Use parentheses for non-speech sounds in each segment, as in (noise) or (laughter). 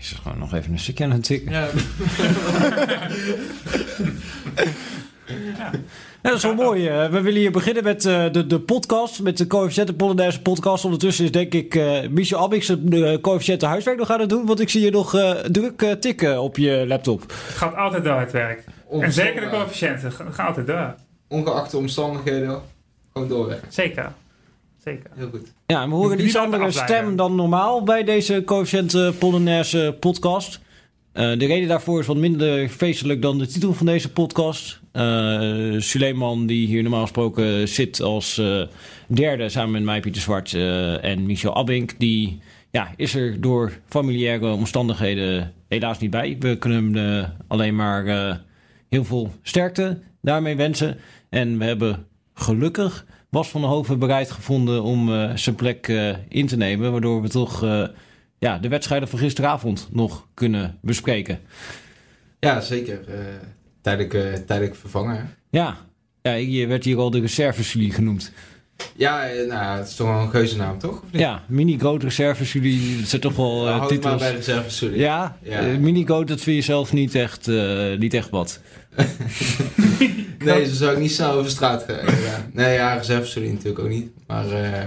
is gewoon nog even een stukje aan het tikken. Ja. (laughs) Ja, dat is wel mooi. eh. we willen hier beginnen met eh, de, de podcast, met de coëfficiënten Polonaise podcast. Ondertussen is denk ik eh Michel Abix de coëfficiënten huiswerk nog aan het doen, want ik zie je nog eh, druk tikken op je laptop. Het gaat altijd door het werk. En zeker de coëfficiënten gaan gaan altijd door. Ongeacht de omstandigheden, gewoon doorwerken. Zeker. Zeker. Heel goed. Ja, en we horen iets andere afleiden. stem dan normaal bij deze coëfficiënten Polonaise podcast. Eh, de reden daarvoor is wat minder feestelijk dan de titel van deze podcast. Eh Suleiman, die hier normaal gesproken zit als eh, derde samen met mij, Pieter Zwart eh, en Michel Abink, die ja, is er door familiaire omstandigheden helaas niet bij. We kunnen hem eh, alleen maar eh, heel veel sterkte daarmee wensen. En we hebben gelukkig Bas van der Hoven bereid gevonden om eh, zijn plek eh, in te nemen. Waardoor we toch eh, ja, de wedstrijden van gisteravond nog kunnen bespreken. Ja, zeker. tijdelijk, tijdelijk vervangen. Ja, ja je werd hier al de reservesulie genoemd. Ja, nou, het is toch wel een geuzennaam, toch? Ja, mini-goat reservesulie, dat zijn toch wel (laughs) Hou het maar titels. bij reserve, sorry. Ja, Ja. mini-goat, dat vind je zelf niet echt, niet echt wat. (laughs) Nee, zo zou ik niet snel over straat gaan. Ja. (laughs) Nee, ja, reserve, sorry natuurlijk ook niet. Maar eh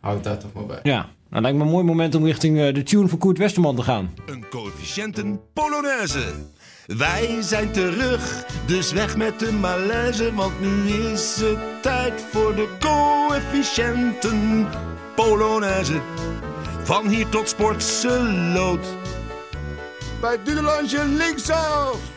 hou het daar toch maar bij. Ja, nou lijkt me een mooi moment om richting eh, de tune van Koert Westerman te gaan. Een coëfficiënten Polonaise. Wij zijn terug, dus weg met de malaise, want nu is het tijd voor de coëfficiënten Polonaise. Van hier tot Sportseloot. Bij Dudelandje linksaf.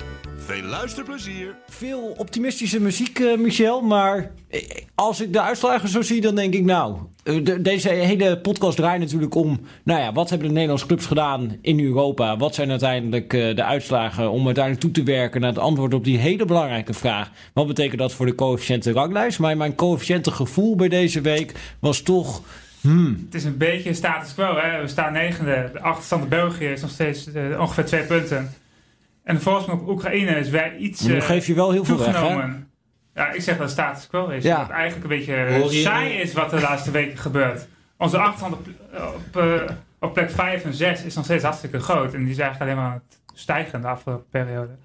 Veel luisterplezier. Veel optimistische muziek, eh, Michel. Maar eh, als ik de uitslagen zo zie, dan denk ik nou... eh, de- deze hele podcast draait natuurlijk om... Nou ja, wat hebben de Nederlandse clubs gedaan in Europa? Wat zijn uiteindelijk eh, de uitslagen om uiteindelijk toe te werken... naar het antwoord op die hele belangrijke vraag. Wat betekent dat voor de coëfficiënte ranglijst? Maar mijn coëfficiënte gevoel bij deze week was toch... Hmm, Het is een beetje status quo. Hè? We staan negende. De achterstand België is nog steeds ongeveer twee punten. En de voorsprong op Oekraïne is weer iets eh, geef je wel heel veel weg, hè? toegenomen. Ja, ik zeg dat status quo is. Ja. Dat het eigenlijk een beetje je- saai is wat de laatste weken gebeurt. Onze achterstand op, op, eh, op plek 5 en 6 is nog steeds hartstikke groot. En die is eigenlijk alleen maar aan het stijgen de afgelopen periode.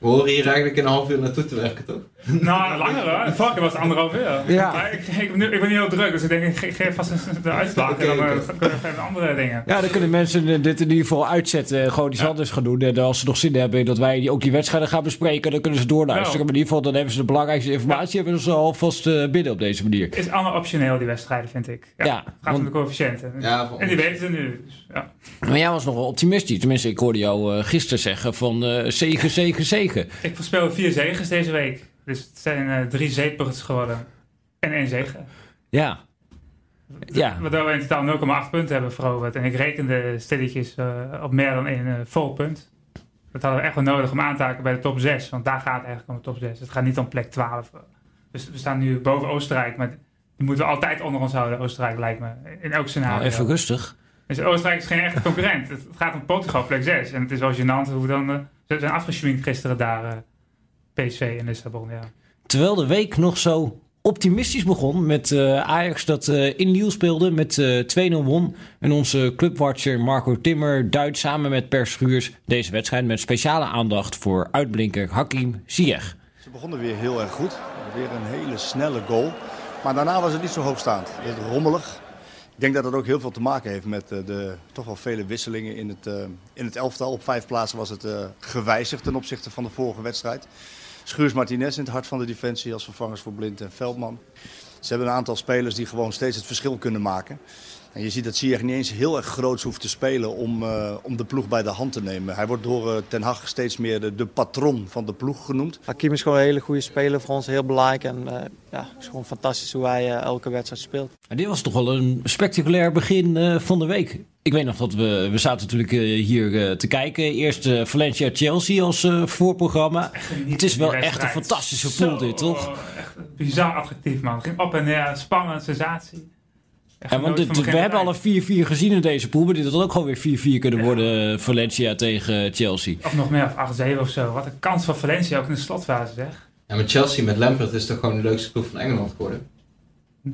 We horen hier eigenlijk in een half uur naartoe te werken, toch? Nou, langer hoor. De vorige keer was het anderhalf uur. Ja. Maar ik, ik, ben nu- ik ben niet heel druk, dus ik denk ik ge- geef vast een- de uitslag. En dan eh, kunnen we even andere dingen. Ja, dan kunnen mensen eh, dit in ieder geval uitzetten. en Gewoon iets Ja. anders gaan doen. En als ze nog zin hebben dat wij die, ook die wedstrijden gaan bespreken, dan kunnen ze doorluisteren. Ja. Maar in ieder geval, dan hebben ze de belangrijkste informatie hebben ze alvast eh, binnen op deze manier. Is allemaal optioneel, die wedstrijden, vind ik. Ja, Ja, het gaat want- om de coëfficiënten. Ja, en die weten ze nu. Dus, ja. Maar jij was nog wel optimistisch. Tenminste, ik hoorde jou eh, gisteren zeggen van eh zegen, zegen, zegen. Ik voorspel vier zegens deze week. Dus het zijn eh, drie zeepers geworden. En één zegen. Ja. Ja. Waardoor we in totaal 0,8 punten hebben veroverd. En ik rekende stilletjes eh, op meer dan één eh, vol punt. Dat hadden we echt wel nodig om aan te haken bij de top 6. Want daar gaat het eigenlijk om de top 6. Het gaat niet om plek 12. Dus we staan nu boven Oostenrijk. Maar die moeten we altijd onder ons houden, Oostenrijk lijkt me. In elk scenario. Nou, even rustig. Dus Oostenrijk is geen echte concurrent. Het gaat om Portugal, plek 6. En het is wel gênant hoe dan... eh, ze zijn afgeschminkt gisteren daar, eh, PSV in Lissabon, ja. Terwijl de week nog zo optimistisch begon met eh, Ajax dat eh, in Lille speelde met eh 2-0 won. En onze clubwatcher Marco Timmer duidt samen met Per Schuurs deze wedstrijd met speciale aandacht voor uitblinker Hakim Ziyech. Ze begonnen weer heel erg goed. Weer een hele snelle goal. Maar daarna was het niet zo hoogstaand. Het rommelig. Ik denk dat dat ook heel veel te maken heeft met eh, de toch wel vele wisselingen in het, eh, in het elftal. Op vijf plaatsen was het eh, gewijzigd ten opzichte van de vorige wedstrijd. Schuurs Martinez in het hart van de defensie als vervangers voor Blind en Veldman. Ze hebben een aantal spelers die gewoon steeds het verschil kunnen maken. En je ziet dat Ziyech niet eens heel erg groots hoeft te spelen om, eh, om de ploeg bij de hand te nemen. Hij wordt door eh, Ten Hag steeds meer de, de patron van de ploeg genoemd. Hakim is gewoon een hele goede speler voor ons, heel belangrijk. En eh, ja, het is gewoon fantastisch hoe hij elke wedstrijd speelt. En dit was toch wel een spectaculair begin eh, van de week. Ik weet nog dat we, we zaten natuurlijk eh, hier te kijken. Eerst Valencia-Chelsea als eh, voorprogramma. Het is wel echt een fantastische pool dit, toch? Echt bizar attractief, man. Ging op en neer, spannend, sensatie. Ja, want we hebben al een 4-4 gezien in deze pool. Maar dit had ook gewoon weer 4-4 kunnen worden. eh, Valencia tegen Chelsea. Of nog meer, of 8-7 of zo. Wat een kans van Valencia ook in de slotfase, zeg. Ja, maar Chelsea met Lampard is toch gewoon de leukste ploeg van Engeland geworden?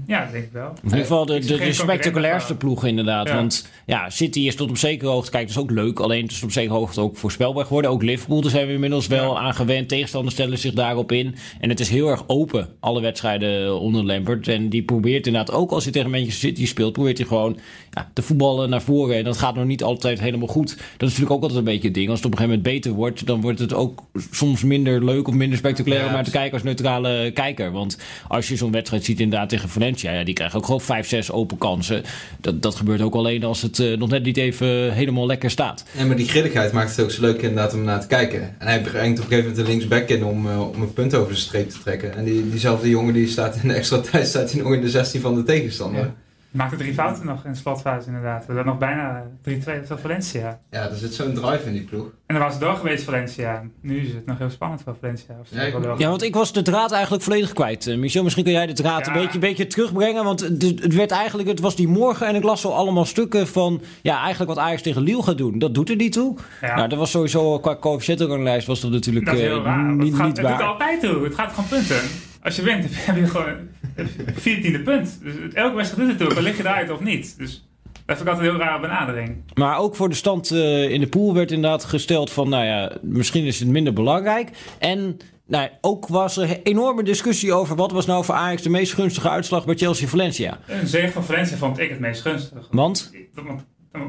Ja, dat denk ik wel. In ieder geval de, spectaculairste ploeg inderdaad. Ja. Want ja, City is tot op zekere hoogte, kijk, dat is ook leuk. Alleen het is tot op zekere hoogte ook voorspelbaar geworden. Ook Liverpool, daar zijn we inmiddels wel Ja. aan gewend. Tegenstanders stellen zich daarop in. En het is heel erg open, alle wedstrijden onder Lampert. En die probeert inderdaad, ook als hij tegen Manchester City speelt, probeert hij gewoon ja, te voetballen naar voren. En dat gaat nog niet altijd helemaal goed. Dat is natuurlijk ook altijd een beetje het ding. Als het op een gegeven moment beter wordt, dan wordt het ook soms minder leuk of minder spectaculair om naar te kijken als neutrale kijker. Want als je zo'n wedstrijd ziet inderdaad tegen Valencia, ja, die krijgen ook gewoon 5, 6 open kansen. Dat, dat gebeurt ook alleen als het eh, nog net niet even helemaal lekker staat. Nee, maar die grilligheid maakt het ook zo leuk inderdaad om naar te kijken. En hij brengt op een gegeven moment de linksback in om, eh, om een punt over de streep te trekken. En die, diezelfde jongen die staat in de extra tijd staat hij nog in de 16 van de tegenstander. Ja. Ja, Maakte drie fouten nog in de slotfase inderdaad. We hadden nog bijna 3-2 voor Valencia. er zit zo'n drive in die ploeg. En dan was het door geweest Valencia. Nu is het nog heel spannend voor Valencia. Ja, Ja, want ik was de draad eigenlijk volledig kwijt. Eh, Michel, misschien kun jij de draad Ja. een, beetje, een beetje terugbrengen. Want het, het werd eigenlijk, het was die morgen en ik las zo allemaal stukken van... Ja, eigenlijk wat Ajax tegen Lille gaat doen. Dat doet er niet toe. Ja. Nou, dat was sowieso qua coëfficiëntenranglijst was dat natuurlijk Dat is heel eh, raar. want niet, het gaat, niet het doet waar. altijd toe. Het gaat gewoon punten. Als je wint, dan (laughs) heb je gewoon een viertiende punt. Dus elke wedstrijd doet het toe. Dan lig je eruit of niet. Dus dat vind ik altijd een heel rare benadering. Maar ook voor de stand eh, in de pool werd inderdaad gesteld van... nou ja, misschien is het minder belangrijk. En nou, ook was er een enorme discussie over... wat was nou voor Ajax de meest gunstige uitslag bij Chelsea-Valencia. Een zege van Valencia vond ik het meest gunstig. Want, Want,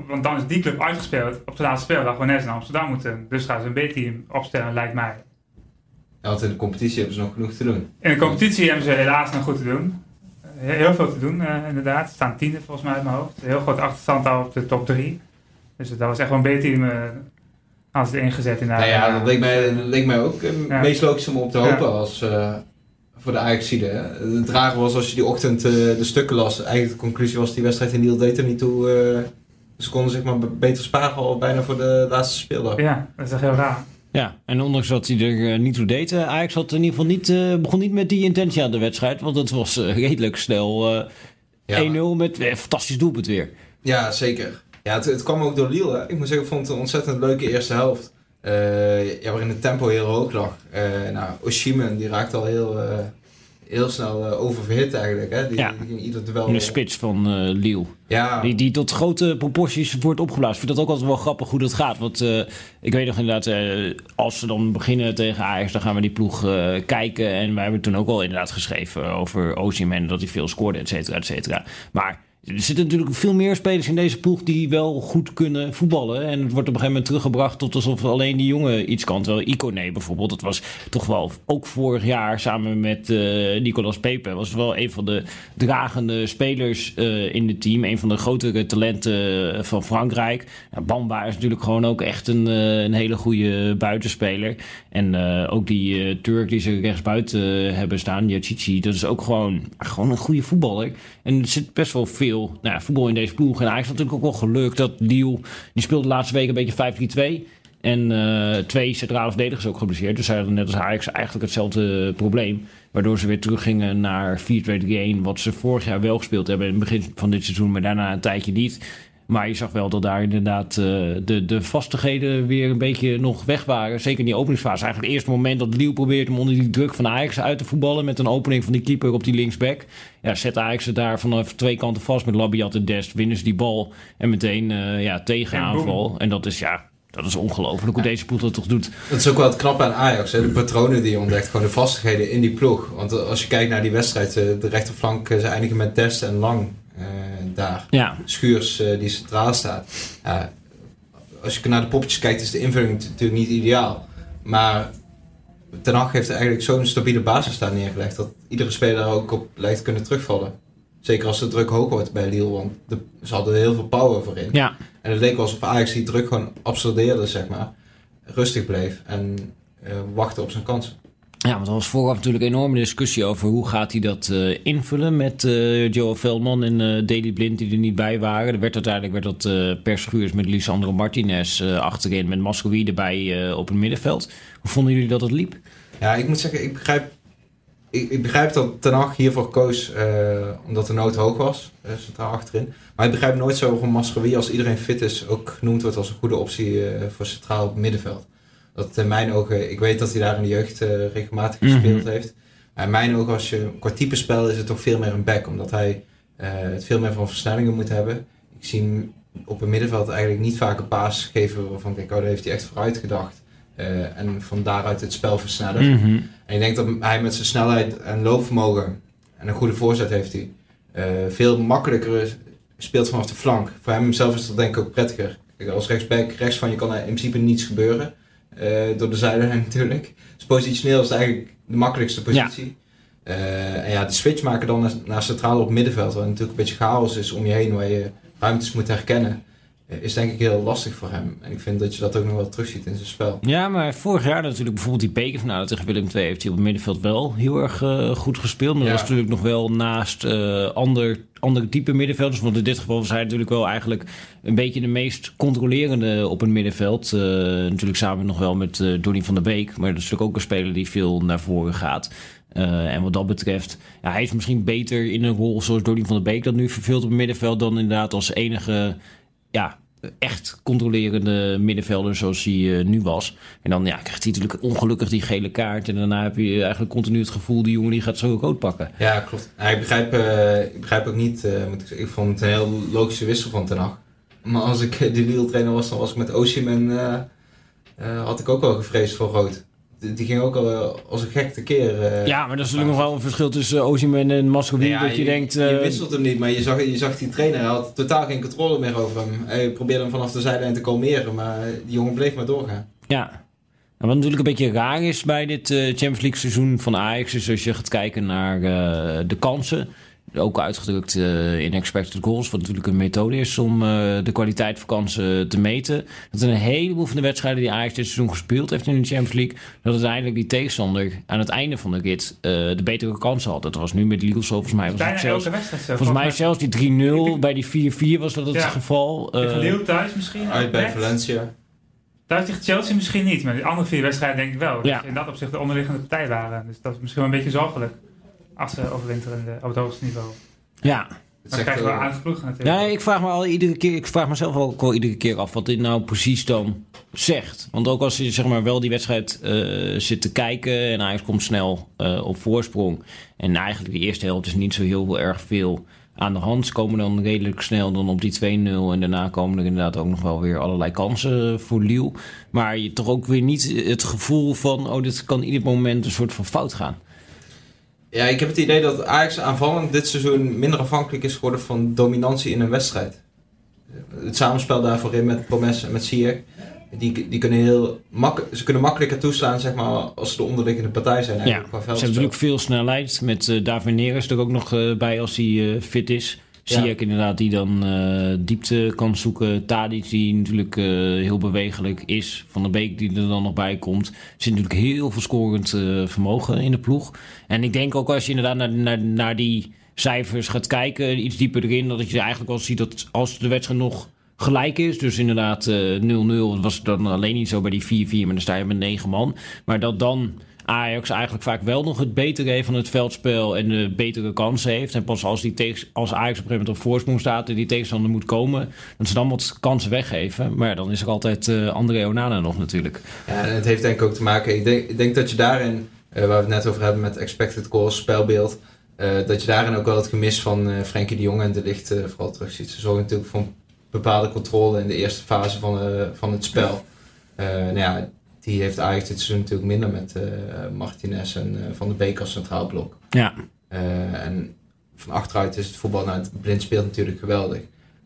want dan is die club uitgespeeld op de laatste speeldag wanneer ze naar Amsterdam moeten. Dus gaan ze een B-team opstellen, lijkt mij. Want in de competitie hebben ze nog genoeg te doen. In de competitie hebben ze helaas nog goed te doen. Heel veel te doen, eh, inderdaad. Ze staan tiende volgens mij uit mijn hoofd. Heel groot achterstand al op de top drie. Dus dat was echt wel een B-team eh als het ingezet in de Nou ja, dat leek mij, dat leek mij ook eh, Ja. het meest logisch om op te hopen Ja. als eh, voor de Ajaxide. Het rare was als je die ochtend eh, de stukken las, eigenlijk de conclusie was die wedstrijd in Niel deed er niet toe. eh, ze konden zich maar beter sparen al bijna voor de laatste speeldag. Ja, dat is echt heel raar. Ja, en ondanks dat hij er eh, niet toe deed... eh, Ajax had in ieder geval niet, eh, begon niet met die intentie aan de wedstrijd. Want het was redelijk snel eh, Ja. 1-0 met eh, fantastisch doelpunt weer. Ja, zeker. Ja, het, het kwam ook door Lille. hè. Ik moet zeggen, ik vond het een ontzettend leuke eerste helft. Ja, waarin het tempo heel hoog lag. Eh nou, Oshimen, die raakte al heel, heel snel eh, oververhit eigenlijk. Hè? Die, Ja. die ging ieder duel... De spits van eh Lille. Ja, Die, die tot grote proporties wordt opgeblazen. Ik vind dat ook altijd wel grappig hoe dat gaat. Want eh, ik weet nog inderdaad, eh, als ze dan beginnen tegen Ajax, dan gaan we die ploeg eh, kijken. En wij hebben toen ook al inderdaad geschreven over Osimhen, dat hij veel scoorde, et cetera, et cetera. Maar er zitten natuurlijk veel meer spelers in deze ploeg die wel goed kunnen voetballen. En het wordt op een gegeven moment teruggebracht tot alsof alleen die jongen iets kan. Terwijl Icone bijvoorbeeld, dat was toch wel ook vorig jaar samen met eh Nicolas Pepe, was wel een van de dragende spelers eh, in het team. Een van de grotere talenten eh, van Frankrijk. Nou, Bamba is natuurlijk gewoon ook echt een, een hele goede buitenspeler. En ook die Turk die ze rechtsbuiten hebben staan, Yachichi, dat is ook gewoon, gewoon een goede voetballer. En er zit best wel veel nou, ja, voetbal in deze ploeg. En Ajax had natuurlijk ook wel geluk dat Lille, die speelde de laatste week een beetje 5-3-2. En eh, twee centrale verdedigers ook geblesseerd. Dus zij hadden net als Ajax eigenlijk hetzelfde probleem. Waardoor ze weer teruggingen naar 4-2-3-1. Wat ze vorig jaar wel gespeeld hebben in het begin van dit seizoen. Maar daarna een tijdje niet. Maar je zag wel dat daar inderdaad eh, de, de vastigheden weer een beetje nog weg waren. Zeker in die openingsfase. Eigenlijk het eerste moment dat Lille probeert om onder die druk van Ajax uit te voetballen. Met een opening van die keeper op die linksback. Ja, zet Ajax het daar vanaf twee kanten vast met Labiat en Dest. Winnen ze die bal en meteen eh, ja, tegenaanval. En dat is ja, dat is ongelooflijk hoe deze ploeg dat toch doet. Dat is ook wel het knappe aan Ajax, hè? de patronen die je ontdekt, gewoon de vastigheden in die ploeg. Want als je kijkt naar die wedstrijd, eh, de rechterflank, ze eindigen met Dest en Lang daar. Ja, Schuurs eh, die centraal staat. Ja, als je naar de poppetjes kijkt, is de invulling natuurlijk niet ideaal. Maar Ten Hag heeft eigenlijk zo'n stabiele basis daar neergelegd dat iedere speler ook op lijkt kunnen terugvallen. Zeker als de druk hoog wordt bij Lille, want de, ze hadden er heel veel power voor in. ja. En het leek wel alsof Ajax die druk gewoon absorbeerde, zeg maar. Rustig bleef en eh, wachtte op zijn kansen. Ja, want er was vooraf natuurlijk een enorme discussie over hoe gaat hij dat eh, invullen met eh Joe Veldman en eh Daley Blind die er niet bij waren. Er werd uiteindelijk werd dat eh per met Lisandro Martinez achterin met Mascoui erbij op het middenveld. Hoe vonden jullie dat het liep? Ja, ik moet zeggen, ik begrijp, ik, ik begrijp dat Ten hiervoor koos omdat de nood hoog was, centraal achterin. Maar ik begrijp nooit zo waarom Mascherwie, als iedereen fit is, ook genoemd wordt als een goede optie voor centraal op middenveld. Dat in mijn ogen, ik weet dat hij daar in de jeugd eh, regelmatig Mhm. gespeeld heeft. In mijn ogen, als je qua type spel, is het toch veel meer een back. Omdat hij eh, het veel meer van versnellingen moet hebben. Ik zie hem op het middenveld eigenlijk niet vaak een paas geven waarvan ik denk, oh, daar heeft hij echt vooruit gedacht. Eh, en van daaruit het spel versnellen. Mhm. En ik denk dat hij met zijn snelheid en loopvermogen en een goede voorzet heeft hij, veel makkelijker speelt vanaf de flank. Voor hem zelf is dat denk ik ook prettiger. Kijk, als rechtsback, rechts van je kan er in principe niets gebeuren. Eh, door de zijlijn (laughs) natuurlijk. Dus positioneel is het eigenlijk de makkelijkste positie. Eh, en ja, de switch maken dan naar, naar centraal op middenveld, waar natuurlijk een beetje chaos is om je heen, waar je ruimtes moet herkennen, is denk ik heel lastig voor hem. En ik vind dat je dat ook nog wel terugziet in zijn spel. Ja, maar vorig jaar natuurlijk bijvoorbeeld die bekerfinale tegen Willem II... heeft hij op het middenveld wel heel erg eh, goed gespeeld. Maar Ja. dat was natuurlijk nog wel naast eh ander, andere type middenvelders. Want in dit geval was hij natuurlijk wel eigenlijk een beetje de meest controlerende op het middenveld. Eh, natuurlijk samen nog wel met eh Donny van der Beek. Maar dat is natuurlijk ook een speler die veel naar voren gaat. Eh, en wat dat betreft, ja, hij is misschien beter in een rol zoals Donny van der Beek dat nu verveelt op het middenveld... dan inderdaad als enige ja, echt controlerende middenvelder zoals hij eh, nu was. En dan ja, krijgt hij natuurlijk ongelukkig die gele kaart. En daarna heb je eigenlijk continu het gevoel, die jongen die gaat zo rood pakken. Ja, klopt. Ik, begrijp, eh, ik begrijp ook niet, eh, ik, ik vond het een heel logische wissel van Ten. Maar als ik de Lille-trainer was, dan was ik met Osim en eh, had ik ook wel gevreesd voor rood. Die, ging ook al eh, als een gek tekeer. eh, Ja, maar dat is natuurlijk nog wel een verschil tussen Osimhen en Mascovi. Ja, dat je, denkt... Je eh, wisselt hem niet, maar je zag, je zag die trainer, hij had totaal geen controle meer over hem. Hij probeerde hem vanaf de zijlijn te kalmeren, maar die jongen bleef maar doorgaan. Ja. En wat natuurlijk een beetje raar is bij dit Champions League seizoen van Ajax... is als je gaat kijken naar de kansen... Ook uitgedrukt eh, in expected goals, wat natuurlijk een methode is om eh, de kwaliteit van kansen te meten. Dat in een heleboel van de wedstrijden die Ajax dit seizoen gespeeld heeft in de Champions League, dat uiteindelijk die tegenstander aan het einde van de rit eh, de betere kansen had. Dat was nu met zo, volgens mij was Bijna het zelfs, elke wedstrijd zo. volgens mij zelfs die 3-0 bij die 4-4 was dat het Ja. geval. Thuis misschien. Uit bij. Valencia. Thuis tegen Chelsea misschien niet, maar die andere vier wedstrijden denk ik wel. Ja. Ze in dat opzicht de onderliggende partij waren. Dus dat is misschien wel een beetje zorgelijk. Als ze overwinteren op het hoogste niveau. ja, dan zegt, krijgen we eh, natuurlijk. Ja, ik vraag me al iedere keer, ik vraag mezelf ook wel iedere keer af wat dit nou precies dan zegt. Want ook als je zeg maar wel die wedstrijd eh, zit te kijken en Ajax komt snel eh, op voorsprong. En eigenlijk de eerste helft is niet zo heel erg veel aan de hand. Ze komen dan redelijk snel dan op die 2-0 en daarna komen er inderdaad ook nog wel weer allerlei kansen voor Liel. Maar je toch ook weer niet het gevoel van, oh dit kan ieder moment een soort van fout gaan. Ja, ik heb het idee dat Ajax aanvallend dit seizoen minder afhankelijk is geworden van dominantie in een wedstrijd. Het samenspel daarvoor in met Promes en met Ziyech, die, die kunnen heel mak ze kunnen makkelijker toeslaan zeg maar, als ze de onderliggende partij zijn. Ja, ze hebben natuurlijk veel snelheid. Met eh David Neres er ook nog eh, bij als hij eh, fit is. Zie ik inderdaad die dan eh, diepte kan zoeken. Tadic die natuurlijk eh, heel bewegelijk is. Van de Beek die er dan nog bij komt. Er zit natuurlijk heel veel scorend eh, vermogen in de ploeg. En ik denk ook als je inderdaad naar, naar, naar die cijfers gaat kijken. Iets dieper erin. Dat je eigenlijk wel ziet dat als de wedstrijd nog gelijk is. Dus inderdaad eh, 0-0 was het dan alleen niet zo bij die 4-4. Maar dan sta je met 9 man. Maar dat dan Ajax eigenlijk vaak wel nog het betere heeft van het veldspel en de betere kansen heeft. En pas als, die tegen, als Ajax op een gegeven moment op voorsprong staat en die tegenstander moet komen, dat ze dan wat kansen weggeven. Maar dan is er altijd eh André Onana nog natuurlijk. Ja, en het heeft denk ik ook te maken. Ik denk, denk dat je daarin, eh, waar we het net over hebben met expected goals, spelbeeld, eh, dat je daarin ook wel het gemis van eh Frenkie de Jong en de Licht vooral terugziet. Ze zorgen natuurlijk voor bepaalde controle in de eerste fase van, van het spel. Nou ja, die heeft Ajax dit seizoen natuurlijk minder met eh, Martinez en eh, Van de Beek als centraal blok. Ja, Eh, en van achteruit is het voetbal, nou, het blind speelt natuurlijk geweldig.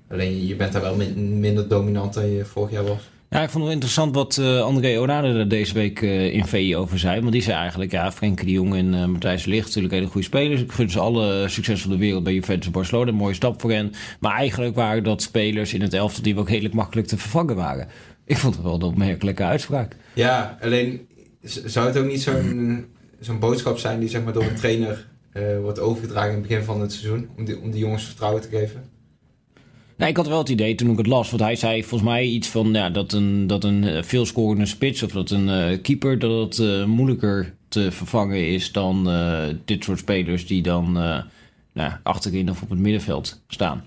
Alleen je- bent daar wel min- minder dominant dan je vorig jaar was. Ja, ik vond het wel interessant wat eh, André Onana er deze week in VI over zei. Want die zei eigenlijk, ja, Frenkie de Jong en eh Matthijs Ligt natuurlijk hele goede spelers. Ik gun ze alle succes van de wereld bij Juventus en Barcelona. Een mooie stap voor hen. Maar eigenlijk waren dat spelers in het elftal die ook redelijk makkelijk te vervangen waren. Ik vond het wel een opmerkelijke uitspraak. Ja, alleen zou het ook niet zo'n zo'n boodschap zijn die zeg maar, door een trainer eh, wordt overgedragen in het begin van het seizoen? Om die, om die jongens vertrouwen te geven? Nou, ik had wel het idee toen ik het las, want hij zei volgens mij iets van ja, dat een, dat een eh, veelscorende spits of dat een eh, keeper dat het moeilijker te vervangen is dan dit soort spelers die dan nou, achterin of op het middenveld staan.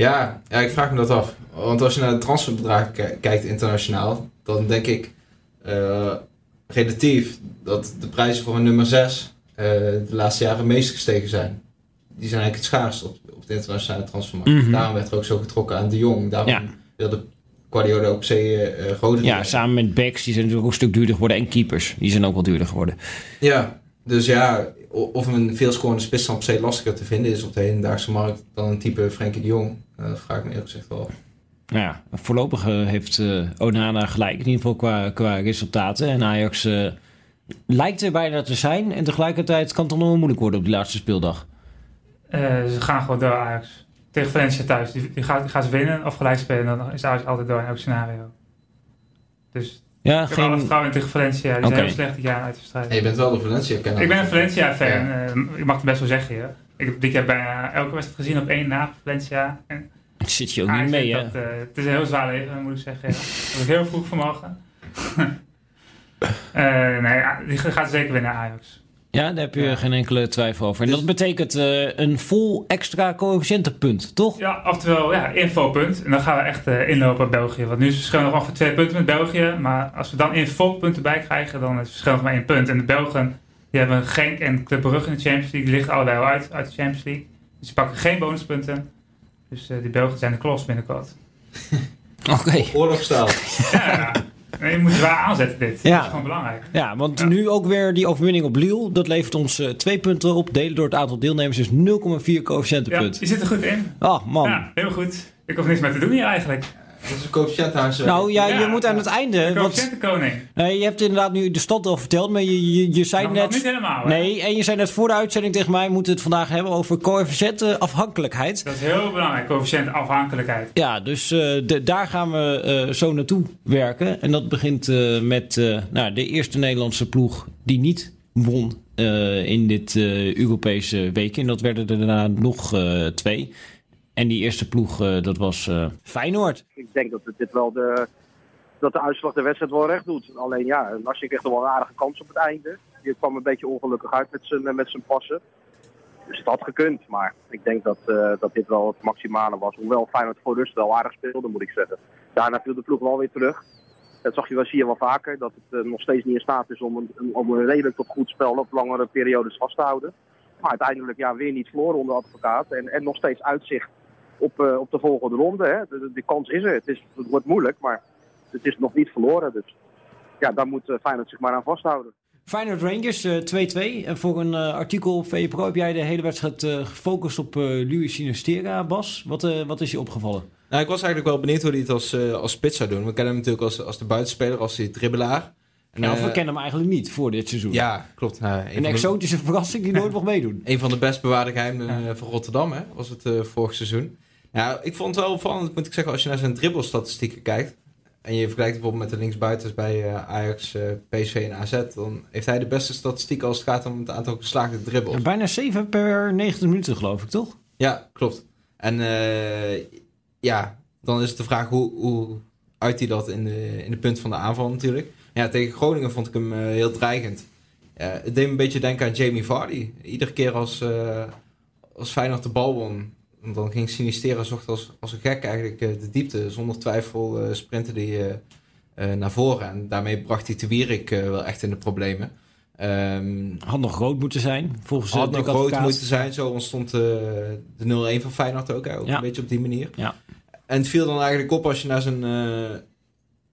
Ja, ja, ik vraag me dat af. Want als je naar de transferbedragen ki- kijkt internationaal, dan denk ik eh, relatief dat de prijzen voor een nummer 6 de laatste jaren meest gestegen zijn. Die zijn eigenlijk het schaarst op, op de internationale transfermarkt. Mhm. Daarom werd er ook zo getrokken aan de Jong. Daarom Ja. wilde Guardiola ook eh Rode Ja, samen met backs, die zijn natuurlijk ook een stuk duurder geworden. En keepers, die zijn ook wel duurder geworden. Ja, dus ja, of een veelscorende spits dan per se lastiger te vinden is op de hedendaagse markt dan een type Frenkie de Jong. Eh, dat vraag ik me eerlijk gezegd wel. af. Nou ja, voorlopig eh, heeft eh, Onana gelijk, in ieder geval qua, qua resultaten. En Ajax eh, lijkt er bijna te zijn. En tegelijkertijd kan het nog wel moeilijk worden op die laatste speeldag. Eh, ze gaan gewoon door Ajax. Tegen Valencia thuis. Die, die, gaat, die gaan ze winnen of gelijk spelen. Dan is Ajax altijd door in elk scenario. Dus Ja, ik heb alle geen... vertrouwen in tegen Valencia. Die zijn heel slecht dit jaar uit de strijd. En je bent wel de Valencia-kenner. Ik ben een Valencia-fan. Ja. ik mag het best wel zeggen. Ja. Ik heb dit jaar bijna elke wedstrijd gezien op één na Valencia. En zit je ook niet mee, hè? eh, het is een heel zwaar leven, moet ik zeggen. Ja. Dat ik heel vroeg vanmorgen. (laughs) Eh nee, die gaat zeker winnen, Ajax. Ja, daar heb je Ja. geen enkele twijfel over. En Dus- dat betekent eh, een vol extra coëfficiëntenpunt, toch? Ja, oftewel, ja, infopunt. En dan gaan we echt eh, inlopen op België. Want nu is het verschil nog ongeveer twee punten met België. Maar als we dan infopunten bij krijgen, dan is het verschil nog maar één punt. En de Belgen, die hebben Genk en Club Brugge in de Champions League. Die liggen allebei al uit, uit de Champions League. Dus ze pakken geen bonuspunten. Dus eh, die Belgen zijn de klos binnenkort. (laughs) Oké. Oorlogstaal. Ja, ja. Je moet zwaar aanzetten dit. Ja. Dat is gewoon belangrijk. Ja, want Ja. nu ook weer die overwinning op Lille. Dat levert ons eh, twee punten op. Delen door het aantal deelnemers is 0,4 Ja, coëfficiëntenpunt. je zit er goed in. Ah, man. Ja, heel goed. Ik hoef niks meer te doen hier eigenlijk. Dat is een coëfficiënthuis. Nou ja, je moet aan het einde. Coëfficiëntenkoning. nee, je hebt inderdaad nu de stand al verteld, maar je, je, je zei Nog, nog niet net. helemaal. hè? Nee, en je zei net voor de uitzending tegen mij: we moeten het vandaag hebben over coëfficiëntenafhankelijkheid. Dat is heel belangrijk, coëfficiëntenafhankelijkheid. Ja, dus eh, de, daar gaan we eh, zo naartoe werken. En dat begint eh, met eh, nou, de eerste Nederlandse ploeg die niet won eh, in dit eh, Europese week. En dat werden er daarna nog eh, twee. En die eerste ploeg, eh, dat was eh, Feyenoord. ik denk dat dit wel de, dat de uitslag de wedstrijd wel recht doet. Alleen ja, Narsing kreeg er wel een aardige kans op het einde. Die kwam een beetje ongelukkig uit met zijn, met zijn passen. Dus het had gekund. Maar ik denk dat, eh, dat dit wel het maximale was. Hoewel Feyenoord voor rust wel aardig speelde, moet ik zeggen. Daarna viel de ploeg wel weer terug. Dat zag je wel, zie je wel vaker. Dat het eh, nog steeds niet in staat is om een, om een redelijk tot goed spel op langere periodes vast te houden. Maar uiteindelijk ja, weer niet verloren onder advocaat. En, en nog steeds uitzicht op, eh, op de volgende ronde. Hè. De, de, de kans is er. Het, is, het wordt moeilijk, maar het is nog niet verloren. Dus ja, daar moet eh, Feyenoord zich maar aan vasthouden. Feyenoord Rangers eh, 2-2. En voor een eh, artikel op VPRO heb jij de hele wedstrijd eh, gefocust op eh Luis Sinistera, Bas. Wat, eh, wat is je opgevallen? Nou, ik was eigenlijk wel benieuwd hoe hij het als, eh, als spits zou doen. We kennen hem natuurlijk als, als de buitenspeler, als die dribbelaar. En, Nou, eh, we kennen hem eigenlijk niet voor dit seizoen. Ja, klopt. Nou, een, Een van de, exotische verrassing die nooit mocht meedoen. (laughs) een van de best bewaarde geheimen eh, van Rotterdam, hè, was het eh, vorig seizoen. Nou, ik vond het wel opvallend, moet ik zeggen, als je naar zijn dribbelstatistieken kijkt. En je vergelijkt bijvoorbeeld met de linksbuiters bij eh, Ajax, eh, PSV en AZ. Dan heeft hij de beste statistieken als het gaat om het aantal geslaagde dribbels. Bijna 7 per 90 minuten, geloof ik, toch? Ja, klopt. En eh, ja, dan is het de vraag hoe, hoe uit hij dat in de, in de punt van de aanval natuurlijk. Ja, tegen Groningen vond ik hem heel dreigend. Ja, het deed me een beetje denken aan Jamie Vardy. Iedere keer als, als Feyenoord de bal won, dan ging Sinistera zocht als, als een gek eigenlijk eh, de diepte. Zonder twijfel eh sprintte hij eh, naar voren. En daarmee bracht hij de Wierik wel echt in de problemen. Ehm, Had nog groot moeten zijn, volgens had nog groot moeten zijn. Zo ontstond eh, de 0-1 van Feyenoord ook. Ook Ja. een beetje op die manier. Ja. En het viel dan eigenlijk op als je naar zijn,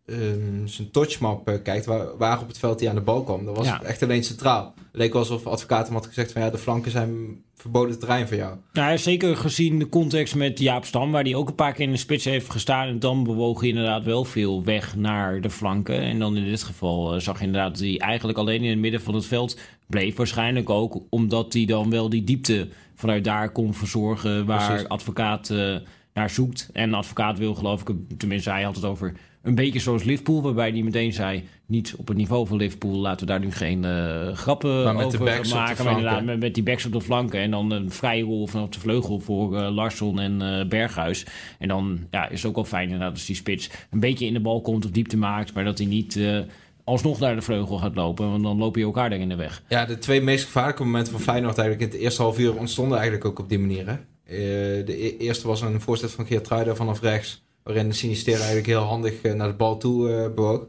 ehm, zijn touchmap eh, kijkt. Waar, waar op het veld hij aan de bal kwam. Dat was Ja. het echt alleen centraal. Het leek alsof advocaat hem had gezegd van ja, de flanken zijn verboden terrein voor jou. Nou, zeker gezien de context met Jaap Stam, waar hij ook een paar keer in de spits heeft gestaan. En dan bewoog hij inderdaad wel veel weg naar de flanken. En dan in dit geval eh, zag je inderdaad dat hij eigenlijk alleen in het midden van het veld bleef. Waarschijnlijk ook omdat hij dan wel die diepte vanuit daar kon verzorgen waar Precies. advocaat eh, naar zoekt. En advocaat wil geloof ik, tenminste hij had het over een beetje zoals Liverpool, waarbij hij meteen zei, niet op het niveau van Liverpool, laten we daar nu geen eh, grappen Maar met de over backs op de maken. Maar inderdaad, met, met die backs op de flanken en dan een vrije rol vanaf de vleugel voor eh, Larsson en eh, Berghuis. En dan ja, is het ook wel fijn inderdaad als die spits een beetje in de bal komt of diepte maakt, maar dat hij niet eh, alsnog naar de vleugel gaat lopen, want dan loop je elkaar daar in de weg. Ja, de twee meest gevaarlijke momenten van Feyenoord eigenlijk in het eerste half uur ontstonden eigenlijk ook op die manier. Hè? Eh, de e- eerste was een voorzet van Geert Truida vanaf rechts, waarin de Sinistera eigenlijk heel handig eh, naar de bal toe eh, bewoog.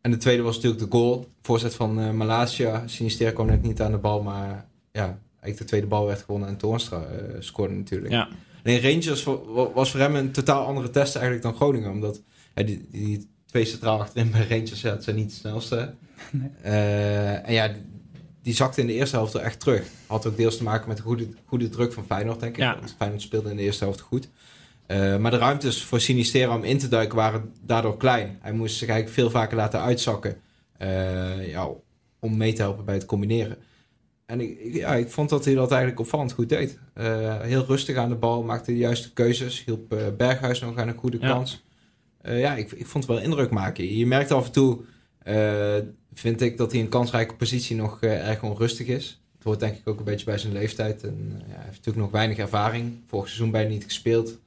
En de tweede was natuurlijk de goal, voorzet van eh Malasia. Sinistera kwam net niet aan de bal, maar ja, eigenlijk de tweede bal werd gewonnen en Toornstra scoorde natuurlijk. Ja. Alleen Rangers wa- wa- was voor hem een totaal andere test eigenlijk dan Groningen. Omdat die, die twee centraal achterin bij Rangers, ja, zijn niet de snelste. En ja, die, die zakte in de eerste helft wel echt terug. Had ook deels te maken met de goede, goede druk van Feyenoord, denk ik. Ja. Want Feyenoord speelde in de eerste helft goed. Eh, maar de ruimtes voor Sinistera om in te duiken waren daardoor klein. Hij moest zich eigenlijk veel vaker laten uitzakken. eh, ja, om mee te helpen bij het combineren. En ik, ja, ik vond dat hij dat eigenlijk opvallend goed deed. Eh, heel rustig aan de bal, maakte de juiste keuzes. Hielp Berghuis nog aan een goede Ja. kans. Ja, ik, ik vond het wel indruk maken. Je merkt af en toe, vind ik, dat hij in een kansrijke positie nog erg onrustig is. Het hoort denk ik ook een beetje bij zijn leeftijd. En ja, hij heeft natuurlijk nog weinig ervaring. Vorig seizoen bijna niet gespeeld.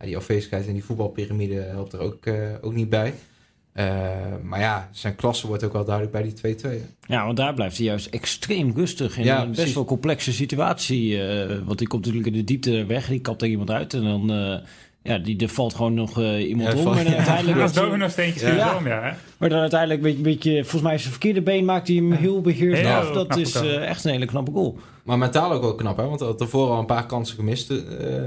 Ja, die afwezigheid in die voetbalpyramide helpt er ook, eh, ook niet bij. Eh, maar ja, zijn klasse wordt ook wel duidelijk bij die 2-2. Ja, want daar blijft hij juist extreem rustig. In Ja, een best wel complexe situatie. eh, want die komt natuurlijk in de diepte weg. Die kapt er iemand uit. En dan eh, ja, die, er valt gewoon nog eh, iemand Ja, om. En (laughs) ja. uiteindelijk Als wordt hij- domino steentjes Ja. ja. om, ja. hè? Maar dan uiteindelijk een beetje, beetje, volgens mij zijn verkeerde been maakt hij hem heel beheerst Heel af. Dat is eh, echt een hele knappe goal. Maar mentaal ook wel knap, hè? Want hij had daarvoor al een paar kansen gemist, eh,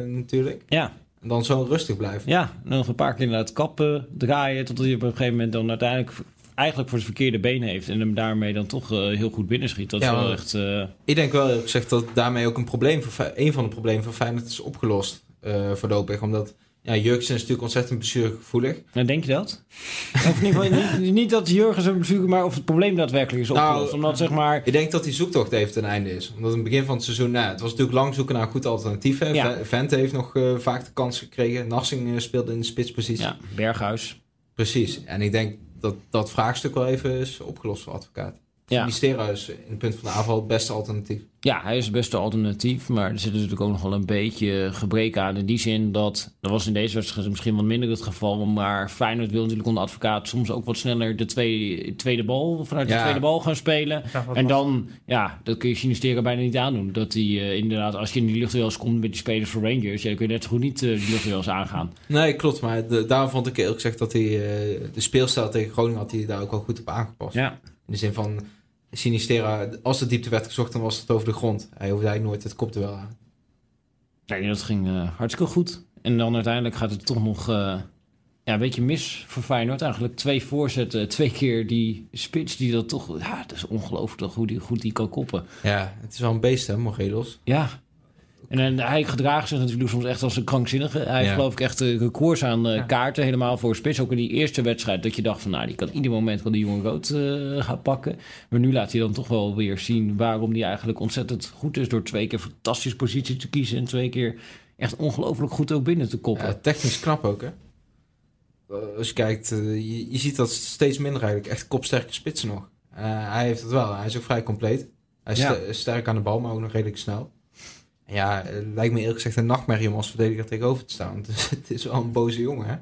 natuurlijk. Ja, En dan zo rustig blijven. ja. En dan nog een paar keer inderdaad kappen, draaien. Totdat hij op een gegeven moment dan uiteindelijk eigenlijk voor zijn verkeerde been heeft. En hem daarmee dan toch eh, heel goed binnenschiet. Dat is wel echt... eh, Ik denk wel eerlijk gezegd dat daarmee ook een probleem voor een van de problemen van Feyenoord is opgelost eh voorlopig. Omdat ja, Jurksen is natuurlijk ontzettend blessuregevoelig. Nou, denk je dat? (laughs) Of in ieder geval niet, niet dat Jurgen zijn bezoeken, maar of het probleem daadwerkelijk is Nou, opgelost. Omdat zeg maar... Ik denk dat die zoektocht even ten einde is. Omdat in het begin van het seizoen, nou, het was natuurlijk lang zoeken naar een goed alternatief. Hè. Ja. Ve- Vente heeft nog eh, vaak de kans gekregen. Narsing eh, speelde in de spitspositie. Ja, Berghuis. Precies. En ik denk dat dat vraagstuk wel even is opgelost voor advocaat. Ja. Ministera is in het punt van de aanval het beste alternatief. Ja, hij is het beste alternatief. Maar er zit natuurlijk ook nog wel een beetje gebrek aan. In die zin dat, dat was in deze wedstrijd misschien wat minder het geval. Maar Feyenoord wil natuurlijk onder advocaat soms ook wat sneller de tweede, tweede bal, vanuit de tweede bal gaan spelen. Ja, En was- dan, ja, dat kun je Sinistera bijna niet aandoen. Dat hij eh, inderdaad, als je in die luchtduels komt met die spelers voor Rangers, ja, dan kun je net zo goed niet eh, die luchtduels aangaan. Nee, klopt. Maar de, daarom vond ik eerlijk gezegd dat hij eh, de speelstijl tegen Groningen had hij daar ook wel goed op aangepast. Ja, de zin van Sinistera, als de diepte werd gezocht, dan was het over de grond. Hij hoefde eigenlijk nooit het kopduel aan. nee, dat ging eh, hartstikke goed. En dan uiteindelijk gaat het toch nog eh, ja, een beetje mis voor Feyenoord. Eigenlijk twee voorzetten, twee keer die spits die dat toch... Ja, het is ongelooflijk hoe die, goed die kan koppen. Ja, het is wel een beest hè, Morelos. Ja. En, en hij gedraagt zich natuurlijk soms echt als een krankzinnige. Hij heeft geloof ik echt eh, records aan eh, Ja. kaarten helemaal voor spits. Ook in die eerste wedstrijd dat je dacht van... nou, die kan ieder moment wel die jongen rood eh, gaan pakken. Maar nu laat hij dan toch wel weer zien waarom hij eigenlijk ontzettend goed is... door twee keer fantastische positie te kiezen... en twee keer echt ongelooflijk goed ook binnen te koppen. Ja, technisch knap ook hè. Als je kijkt, je, je ziet dat steeds minder eigenlijk. Echt kopsterke spitsen nog. Eh, hij heeft het wel. Hij is ook vrij compleet. Hij is Ja. sterk aan de bal, maar ook nog redelijk snel. Ja, het lijkt me eerlijk gezegd een nachtmerrie om als verdediger tegenover te staan. (laughs) Dus het is wel een boze jongen, hè?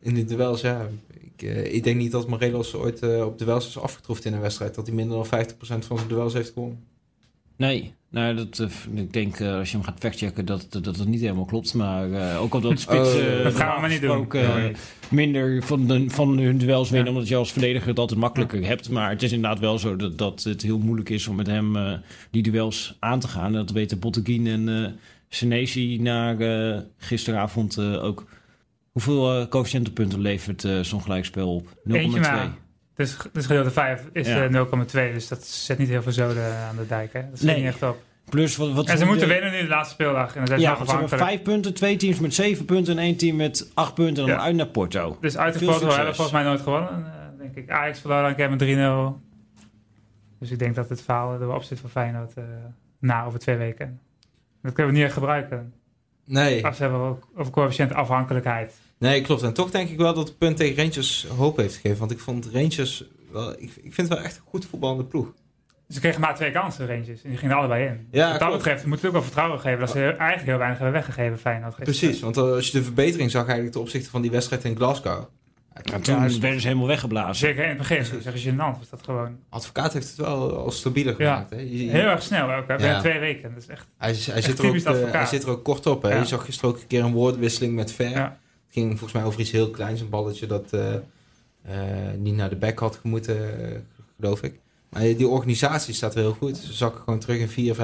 In die duels, ja. Ik, eh, ik denk niet dat Morelos ooit eh, op duels is afgetroefd in een wedstrijd. Dat hij minder dan 50% van zijn duels heeft gewonnen. Nee, nou, dat, eh, ik denk eh, als je hem gaat factchecken dat, dat dat het niet helemaal klopt. Maar eh, ook al dat spits... Oh, eh, dat gaan we maar niet doen. Nee. minder van, de, van hun duels winnen, Ja. omdat je als verdediger het altijd makkelijker hebt. Maar het is inderdaad wel zo dat, dat het heel moeilijk is om met hem die duels aan te gaan. Dat weten Botteguin en eh Senesi na gisteravond ook. Hoeveel coëfficiëntenpunten levert zo'n gelijkspel op? 0,2. Eentje maar. Dus, dus gedeelte 5 is Ja. eh, 0,2. Dus dat zet niet heel veel zoden aan de dijk. Hè? Dat schiet Nee. niet echt op. Plus wat, wat En ze de- moeten winnen nu de laatste speeldag. En dan zijn ze Ja, ze hebben vijf punten, twee teams met zeven punten en één team met acht punten en dan Ja. uit naar Porto. Dus uit de Porto succes. hebben volgens mij nooit gewonnen. eh, denk ik. Ajax verloor dan een keer met 3-0. Dus ik denk dat het verhaal er wel op zit voor Feyenoord eh, na over twee weken. Dat kunnen we niet echt gebruiken. Nee. Als we hebben ook over coëfficiënt afhankelijkheid. Nee, klopt. En toch denk ik wel dat het punt tegen Rangers hoop heeft gegeven. Want ik vond Rangers wel... Ik, ik vind het wel echt een goed voetballende ploeg. Ze kregen maar twee kansen, Rangers. En die gingen er allebei in. Ja, Wat dat klopt. betreft moet je ook wel vertrouwen geven. Dat ze heel- eigenlijk heel weinig hebben weggegeven, Feyenoord. gisteren. Precies, want als je de verbetering zag eigenlijk ten opzichte van die wedstrijd in Glasgow. En toen werden ze helemaal weggeblazen. Zeker in het begin. Dat is echt gênant. Was dat gewoon Advocaat heeft het wel al stabieler Ja. gemaakt. Hè? Je- je- heel erg snel ook. Hè? Binnen Ja. twee weken. Dat is echt... hij, hij, echt zit er ook, eh, hij zit er ook kort op. Hè? Ja. Je zag gisteren ook een keer een woordwisseling met Ver. Ja. Het ging volgens mij over iets heel kleins. Een balletje dat eh, eh, niet naar de back had gemoeten, eh, geloof ik. Maar die organisatie staat wel heel goed. Ze zakken gewoon terug in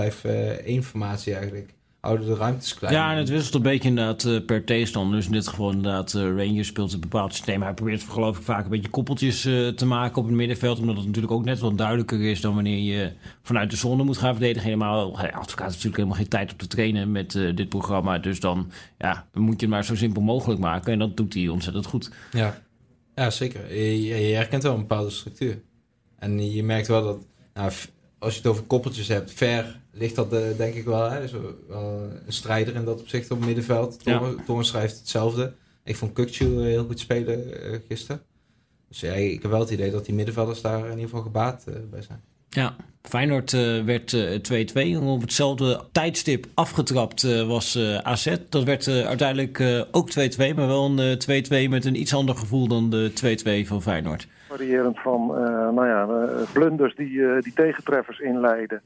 4-5-1 formatie eigenlijk. Houden de ruimtes klein. Ja, en het wisselt een beetje inderdaad eh, per tegenstander. Dus in dit geval inderdaad, uh, Rangers speelt een bepaald systeem. Hij probeert geloof ik vaak een beetje koppeltjes te maken op het middenveld. Omdat het natuurlijk ook net wat duidelijker is dan wanneer je vanuit de zone moet gaan verdedigen. Helemaal, advocaat heeft natuurlijk helemaal geen tijd om te trainen met dit programma. Dus dan ja, moet je het maar zo simpel mogelijk maken. En dat doet hij ontzettend goed. Ja, ja zeker. Je, je herkent wel een bepaalde structuur. En je merkt wel dat, nou, als je het over koppeltjes hebt, ver ligt dat uh, denk ik wel. Hè? Dus wel een strijder in dat opzicht op het middenveld. Ja. Toren schrijft hetzelfde. Ik vond Kukcu heel goed spelen gisteren. Dus ja, ik heb wel het idee dat die middenvelders daar in ieder geval gebaat bij zijn. Ja, Feyenoord uh, werd 2-2. Op hetzelfde tijdstip afgetrapt was AZ. Dat werd uiteindelijk ook 2-2, maar wel een 2-2 met een iets ander gevoel dan de 2-2 van Feyenoord. Variërend van nou ja, blunders die, die tegentreffers inleiden.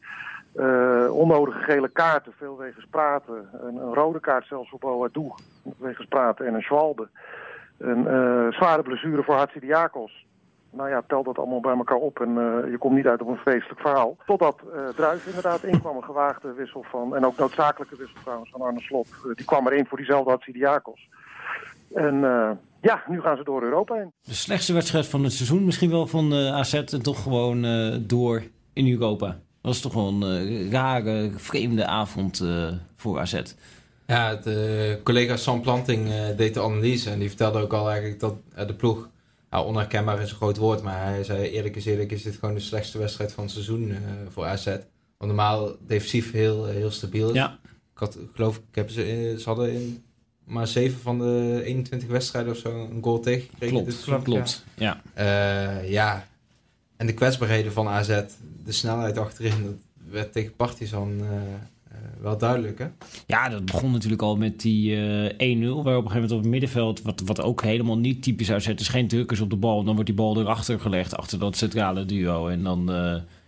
Onnodige gele kaarten, veel wegens praten. Een, een rode kaart zelfs voor Boadou, wegens praten. En een Schwalbe. Een zware blessure voor Hatsidiakos. Nou ja, tel dat allemaal bij elkaar op en je komt niet uit op een feestelijk verhaal. Totdat Druif inderdaad inkwam, een gewaagde wissel van... en ook noodzakelijke wissel trouwens van Arne Slot. die kwam erin voor diezelfde Hatsidiakos. En ja, nu gaan ze door Europa heen. De slechtste wedstrijd van het seizoen misschien wel van AZ en toch gewoon door in Europa was toch wel een uh, rare, vreemde avond uh, voor AZ. Ja, de collega Sam Planting uh, deed de analyse en die vertelde ook al eigenlijk dat de ploeg, nou, onherkenbaar is een groot woord, maar hij zei eerlijk is eerlijk is dit gewoon de slechtste wedstrijd van het seizoen voor AZ. Want normaal defensief heel, heel stabiel is. Ja. Ik had, geloof ik, heb ze, ze hadden in maar zeven van de 21 wedstrijden of zo een goal tegengekregen. Klopt, klopt, klopt. Ja. Ja. ja, en de kwetsbaarheden van AZ, de snelheid achterin, dat werd tegen Partizan uh, wel duidelijk. Hè? Ja, dat begon natuurlijk al met die uh, 1-0. Waar op een gegeven moment op het middenveld, wat, wat ook helemaal niet typisch uitzet, is geen drukkers op de bal. Dan wordt die bal erachter gelegd, achter dat centrale duo. En dan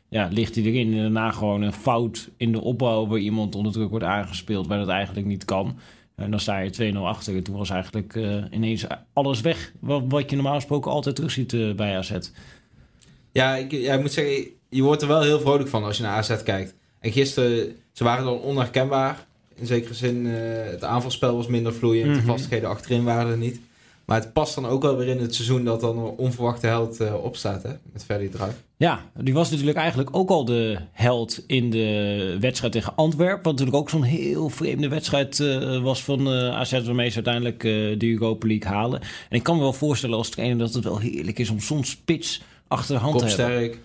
ja, ligt hij erin. En daarna gewoon een fout in de opbouw waar iemand onder druk wordt aangespeeld, waar dat eigenlijk niet kan. En dan sta je 2-0 achter. En toen was eigenlijk ineens alles weg. Wat, wat je normaal gesproken altijd terug ziet bij AZ. Ja, ik, ja, ik moet zeggen, je wordt er wel heel vrolijk van als je naar AZ kijkt. En gisteren, ze waren dan onherkenbaar. In zekere zin, uh, het aanvalspel was minder vloeiend. Mm -hmm. De mhm. vastigheden achterin waren er niet. Maar het past dan ook wel weer in het seizoen dat dan een onverwachte held opstaat, hè? Met Ferdy Druif. Ja, die was natuurlijk eigenlijk ook al de held in de wedstrijd tegen Antwerpen. Wat natuurlijk ook zo'n heel vreemde wedstrijd uh, was van uh, AZ, waarmee ze uiteindelijk de Europa League halen. En ik kan me wel voorstellen als trainer dat het wel heerlijk is om soms spits achter de hand kopsterk. te hebben.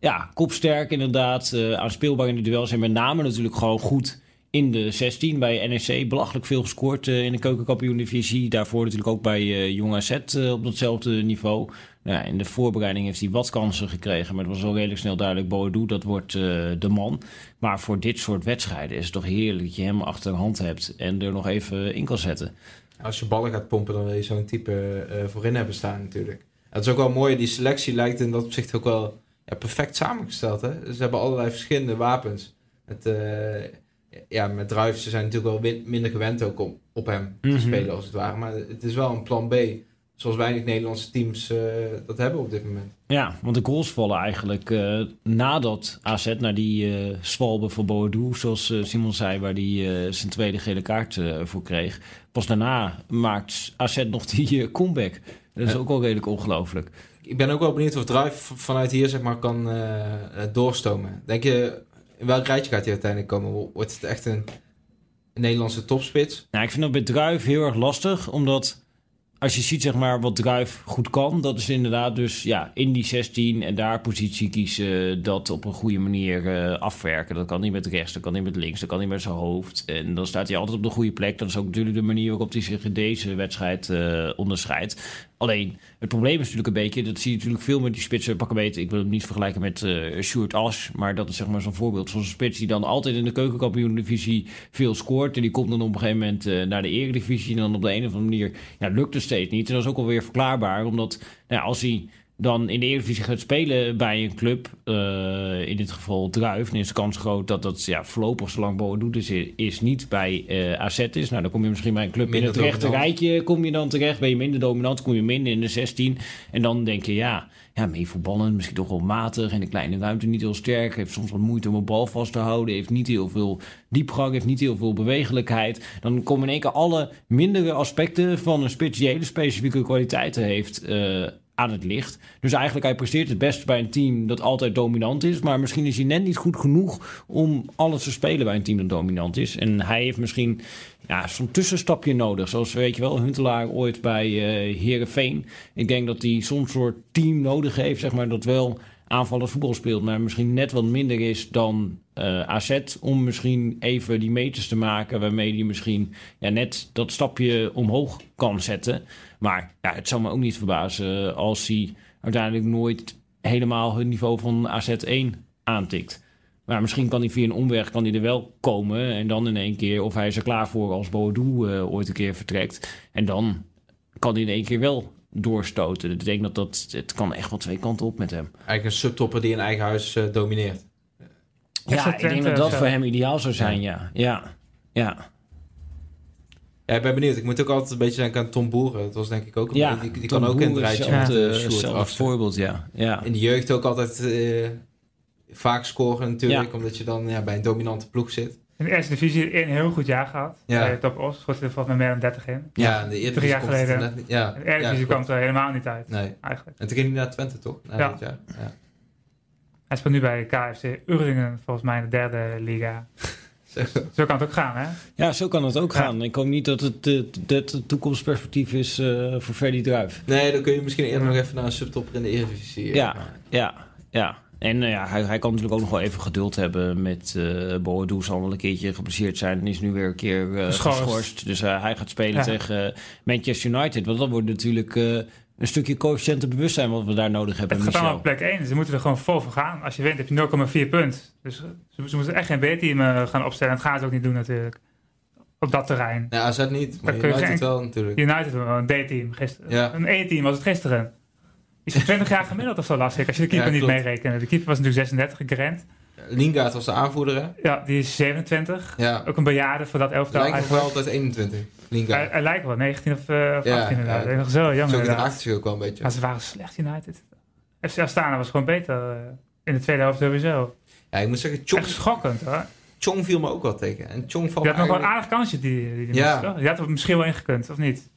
Ja, kopsterk inderdaad. Aanspeelbaar in de duels. En met name natuurlijk gewoon goed in de 16 bij NEC. Belachelijk veel gescoord uh, in de keukenkampioen-divisie. Daarvoor natuurlijk ook bij uh, Jong AZ op datzelfde niveau. Nou, ja, in de voorbereiding heeft hij wat kansen gekregen. Maar het was al redelijk snel duidelijk. Boadu, dat wordt de man. Maar voor dit soort wedstrijden is het toch heerlijk dat je hem achter de hand hebt. En er nog even in kan zetten. Als je ballen gaat pompen, dan wil je zo'n type voorin hebben staan natuurlijk. Het is ook wel mooi, die selectie lijkt in dat opzicht ook wel ja, perfect samengesteld. Hè? Ze hebben allerlei verschillende wapens. Het, ja, met Druif, ze zijn natuurlijk wel minder gewend ook om op hem te mhm. spelen als het ware. Maar het is wel een plan B. Zoals weinig Nederlandse teams uh, dat hebben op dit moment. Ja, want de goals vallen eigenlijk uh, nadat AZ naar die uh, zwalbe van Boadu, zoals Simon zei, waar hij zijn tweede gele kaart voor kreeg. Pas daarna maakt AZ nog die comeback. Dat is ook wel redelijk ongelooflijk. Ik ben ook wel benieuwd of Drive vanuit hier zeg maar, kan doorstomen. Denk je, in welk rijtje gaat hij uiteindelijk komen? Wordt het echt een, Nederlandse topspits? Nou, ik vind dat bij Druif heel erg lastig, omdat als je ziet zeg maar, wat Druif goed kan, dat is inderdaad dus ja, in die 16 en daar positie kiezen, dat op een goede manier uh, afwerken. Dat kan niet met rechts, dat kan niet met links, dat kan niet met zijn hoofd. En dan staat hij altijd op de goede plek. Dat is ook natuurlijk de manier waarop hij zich in deze wedstrijd uh, onderscheidt. Alleen, het probleem is natuurlijk een beetje, dat zie je natuurlijk veel met die spitsen. Pak een beetje, ik wil hem niet vergelijken met uh, Sjoerd As, maar dat is zeg maar zo'n voorbeeld. Zo'n spits die dan altijd in de keukenkampioen-divisie veel scoort. En die komt dan op een gegeven moment uh, naar de eredivisie. En dan op de een of andere manier ja, lukt het steeds niet. En dat is ook alweer verklaarbaar, omdat nou, als hij dan in de Eredivisie gaat spelen bij een club, eh, in dit geval Druif, dan is de kans groot dat dat ja, voorlopig zolang Boadu is, is niet bij eh AZ is. Nou, dan kom je misschien bij een club Minder in het rechte rijtje, kom je dan terecht, ben je minder dominant, kom je minder in de 16. En dan denk je, ja, ja mee voetballen, misschien toch wel matig, in de kleine ruimte niet heel sterk, heeft soms wat moeite om een bal vast te houden, heeft niet heel veel diepgang, heeft niet heel veel bewegelijkheid. Dan komen in één keer alle mindere aspecten van een spits die hele specifieke kwaliteiten heeft eh, aan het licht. Dus eigenlijk hij presteert het best bij een team dat altijd dominant is, maar misschien is hij net niet goed genoeg om alles te spelen bij een team dat dominant is. En hij heeft misschien ja, zo'n tussenstapje nodig, zoals weet je wel, Huntelaar ooit bij eh Herenveen. Ik denk dat hij soms soort team nodig heeft, zeg maar, dat wel aanvallend voetbal speelt, maar misschien net wat minder is dan eh AZ om misschien even die meters te maken waarmee hij misschien ja, net dat stapje omhoog kan zetten. Maar ja, het zou me ook niet verbazen als hij uiteindelijk nooit helemaal het niveau van AZ1 aantikt. Maar misschien kan hij via een omweg kan hij er wel komen. En dan in één keer, of hij is er klaar voor als Boadu eh, ooit een keer vertrekt. En dan kan hij in één keer wel doorstoten. Ik denk dat dat, het kan echt wel twee kanten op met hem. Eigenlijk een subtopper die een eigen huis eh, domineert. Extra Ja, ik denk dat dat voor hem ideaal zou zijn, ja. Ja, ja. Ja, ik ben benieuwd. Ik moet ook altijd een beetje denken aan Tom Boeren. Dat was denk ik ook een ja die, die kan ook in het rijtje zelfs, met erachter. voorbeeld, ja. ja. In de jeugd ook altijd eh, vaak scoren natuurlijk. Ja. Omdat je dan ja, bij een dominante ploeg zit. In de eerste divisie een heel goed jaar gehad. Ja. Bij Top Os schoot er volgens mij meer dan 30 in. Ja, in de Eredivisie Drie jaar komt het er geleden. net niet- Ja, In de Eredivisie ja, kwam het er helemaal niet uit, Nee. eigenlijk. En toen ging hij naar Twente, toch? Na Ja. dit jaar. Ja. Hij speelt nu bij KFC Urlingen, volgens mij in de derde liga. Zo. Kan het ook gaan, hè? Ja, zo kan het ook Ja. gaan. Ik hoop niet dat het, eh, dat het toekomstperspectief is eh, voor Freddy Druif. Nee, dan kun je misschien eerder nog even naar een subtopper in de Eredivisie. eh, Ja, ja, ja. En ja, hij, hij kan natuurlijk ook nog wel even geduld hebben met uh, Boadu. Zal wel een keertje geblesseerd zijn en is nu weer een keer eh, Geschorst. Dus eh, hij gaat spelen Ja. tegen Manchester United. Want dat wordt natuurlijk eh, een stukje coëfficiëntenbewustzijn wat we daar nodig hebben. Het gaat allemaal op plek 1. Ze moeten er gewoon vol voor gaan. Als je wint heb je 0,4 punt. Dus eh, ze, ze moeten echt geen B-team eh, gaan opstellen. En dat gaan ze ook niet doen natuurlijk. Op dat terrein. Nee, AZ niet, maar United geen- wel natuurlijk. United wel een D-team gisteren. Ja. Een E-team was het gisteren. Is 20 jaar gemiddeld of zo lastig als je de keeper Ja, niet meerekent. De keeper was natuurlijk 36, Grant. Lingard was de aanvoerder, hè? Ja, die is 27. Ja. Ook een bejaarde voor dat elftal Lijkt nog wel altijd 21, Hij, lijkt wel 19 of, eh, of Ja, 18 inderdaad. ja. Nog zo Zo inderdaad. gedraagt zich ook wel een beetje. Maar ze waren slecht United. FC Astana was gewoon beter eh, in de tweede helft sowieso. Ja, ik moet zeggen, Chong, Echt schokkend hoor. Chong viel me ook wel tegen. En Chong valt Je had nog wel een aardig kansje die, die, die Ja. toch? Je had er misschien wel ingekund, of niet?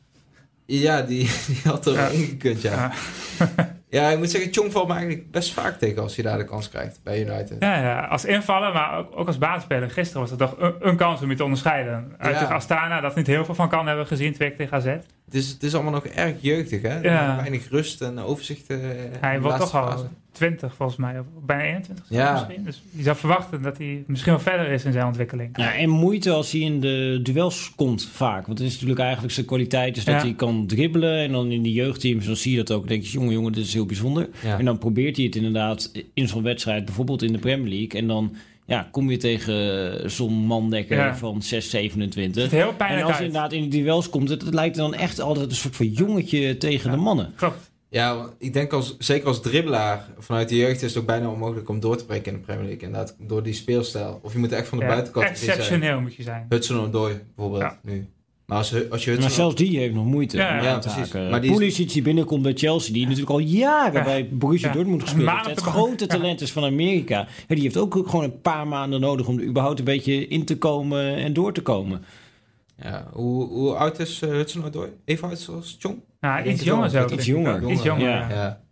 Ja, die, (laughs) die had er Ja. ingekund, ja. Ja. (laughs) ja. ik moet zeggen, Chong valt me eigenlijk best vaak tegen als hij daar de kans krijgt bij United. Ja, ja, als invaller, maar ook, ook als basisspeler. Gisteren was het toch een, een kans om je te onderscheiden. Uit Ja. tegen Astana, dat niet heel veel van kan hebben gezien, twee tegen AZ. Het, is, het is allemaal nog erg jeugdig, hè? Ja. Weinig rust en overzicht. in Hij wordt toch al. 20 volgens mij, of bijna 21 Ja. misschien. Dus je zou verwachten dat hij misschien wel verder is in zijn ontwikkeling. Ja, en moeite als hij in de duels komt vaak. Want het is natuurlijk eigenlijk zijn kwaliteit is dat Ja. hij kan dribbelen. En dan in die jeugdteams, dan zie je dat ook. Dan denk je, jongen, jongen, dit is heel bijzonder. Ja. En dan probeert hij het inderdaad in zo'n wedstrijd, bijvoorbeeld in de Premier League. En dan ja, kom je tegen zo'n mandekker Ja. van 6, Het 27. ziet er heel En pijnlijk als je uit. inderdaad in die duels komt, het, het lijkt dan echt altijd een soort van jongetje tegen Ja. de mannen. Klopt. Ja, want ik denk als, zeker als dribbelaar vanuit de jeugd is het ook bijna onmogelijk om door te breken in de Premier League. Inderdaad, door die speelstijl. Of je moet echt van de Ja, buitenkant zijn. exceptioneel moet je zijn. Hudson Odoi bijvoorbeeld Ja. nu. Maar als, als je Maar zelfs die heeft nog moeite Ja, om ja, aan te precies. haken. Maar die is- Pulisic die binnenkomt bij Chelsea, die natuurlijk al jaren Ja. bij Borussia Ja. Dortmund gespeeld heeft. Het grote talent is van Amerika. Ja, die heeft ook gewoon een paar maanden nodig om er überhaupt een beetje in te komen en door te komen. Ja, hoe, hoe oud is uh, Hudson Odoi? Even oud als Chong? Nou, iets jonger. Iets jonger. Iets jonger, Ja. ja. Ja.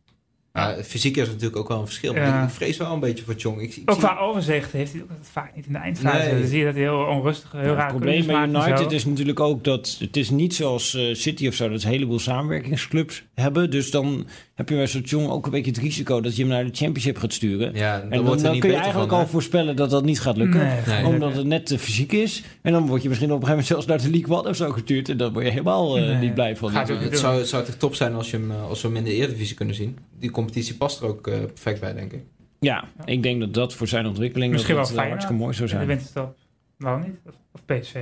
Ja, fysiek is natuurlijk ook wel een verschil. Maar Ja. ik, vrees wel een beetje voor Chong. Ik, ik Ook zie- qua overzicht heeft hij ook dat vaak niet in de eindfase. Nee. Dan zie je dat hij heel onrustig, heel Ja, raar het probleem bij United is natuurlijk ook dat het is niet zoals eh, City of zo, dat ze een heleboel samenwerkingsclubs hebben. Dus dan heb je bij zo'n jong ook een beetje het risico dat je hem naar de championship gaat sturen. ja, dan En wordt dan, dan niet kun je eigenlijk van, al voorspellen dat dat niet gaat lukken. Nee, Nee. Omdat het net te fysiek is. En dan word je misschien op een gegeven moment zelfs naar de League One of zo gestuurd. En dan word je helemaal eh, Nee. niet blij van. Gaat Het doen. zou, het zou toch top zijn als, je hem, eh, als we hem in de Eredivisie kunnen zien. Die competitie past er ook eh, perfect bij, denk ik. Ja, ik denk dat dat voor zijn ontwikkeling Misschien dat wel dat, eh, hartstikke mooi zou In de zijn. winterstop. Waarom niet? Of, of PSV.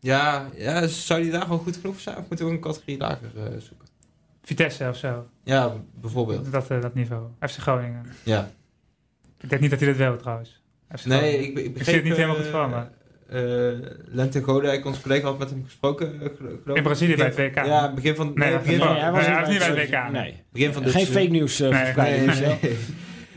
Ja, ja, zou die daar wel goed genoeg zijn? Of moeten we een categorie lager eh, zoeken? Vitesse of zo. Ja, bijvoorbeeld. Dat, eh, dat niveau. FC Groningen. Ja. Ik denk niet dat hij dat wil trouwens. FC Nee, ik, ik begreep... zie het niet helemaal goed voor me. eh, Lente Godijk, onze collega, had met hem gesproken. eh, In. Brazilië bij het WK. Ja, begin van, Nee, begin van. Nee, hij was niet bij het WK. Nee. begin van dit Geen fake news eh, Nee, verspreiden. Nee, Michel. nee.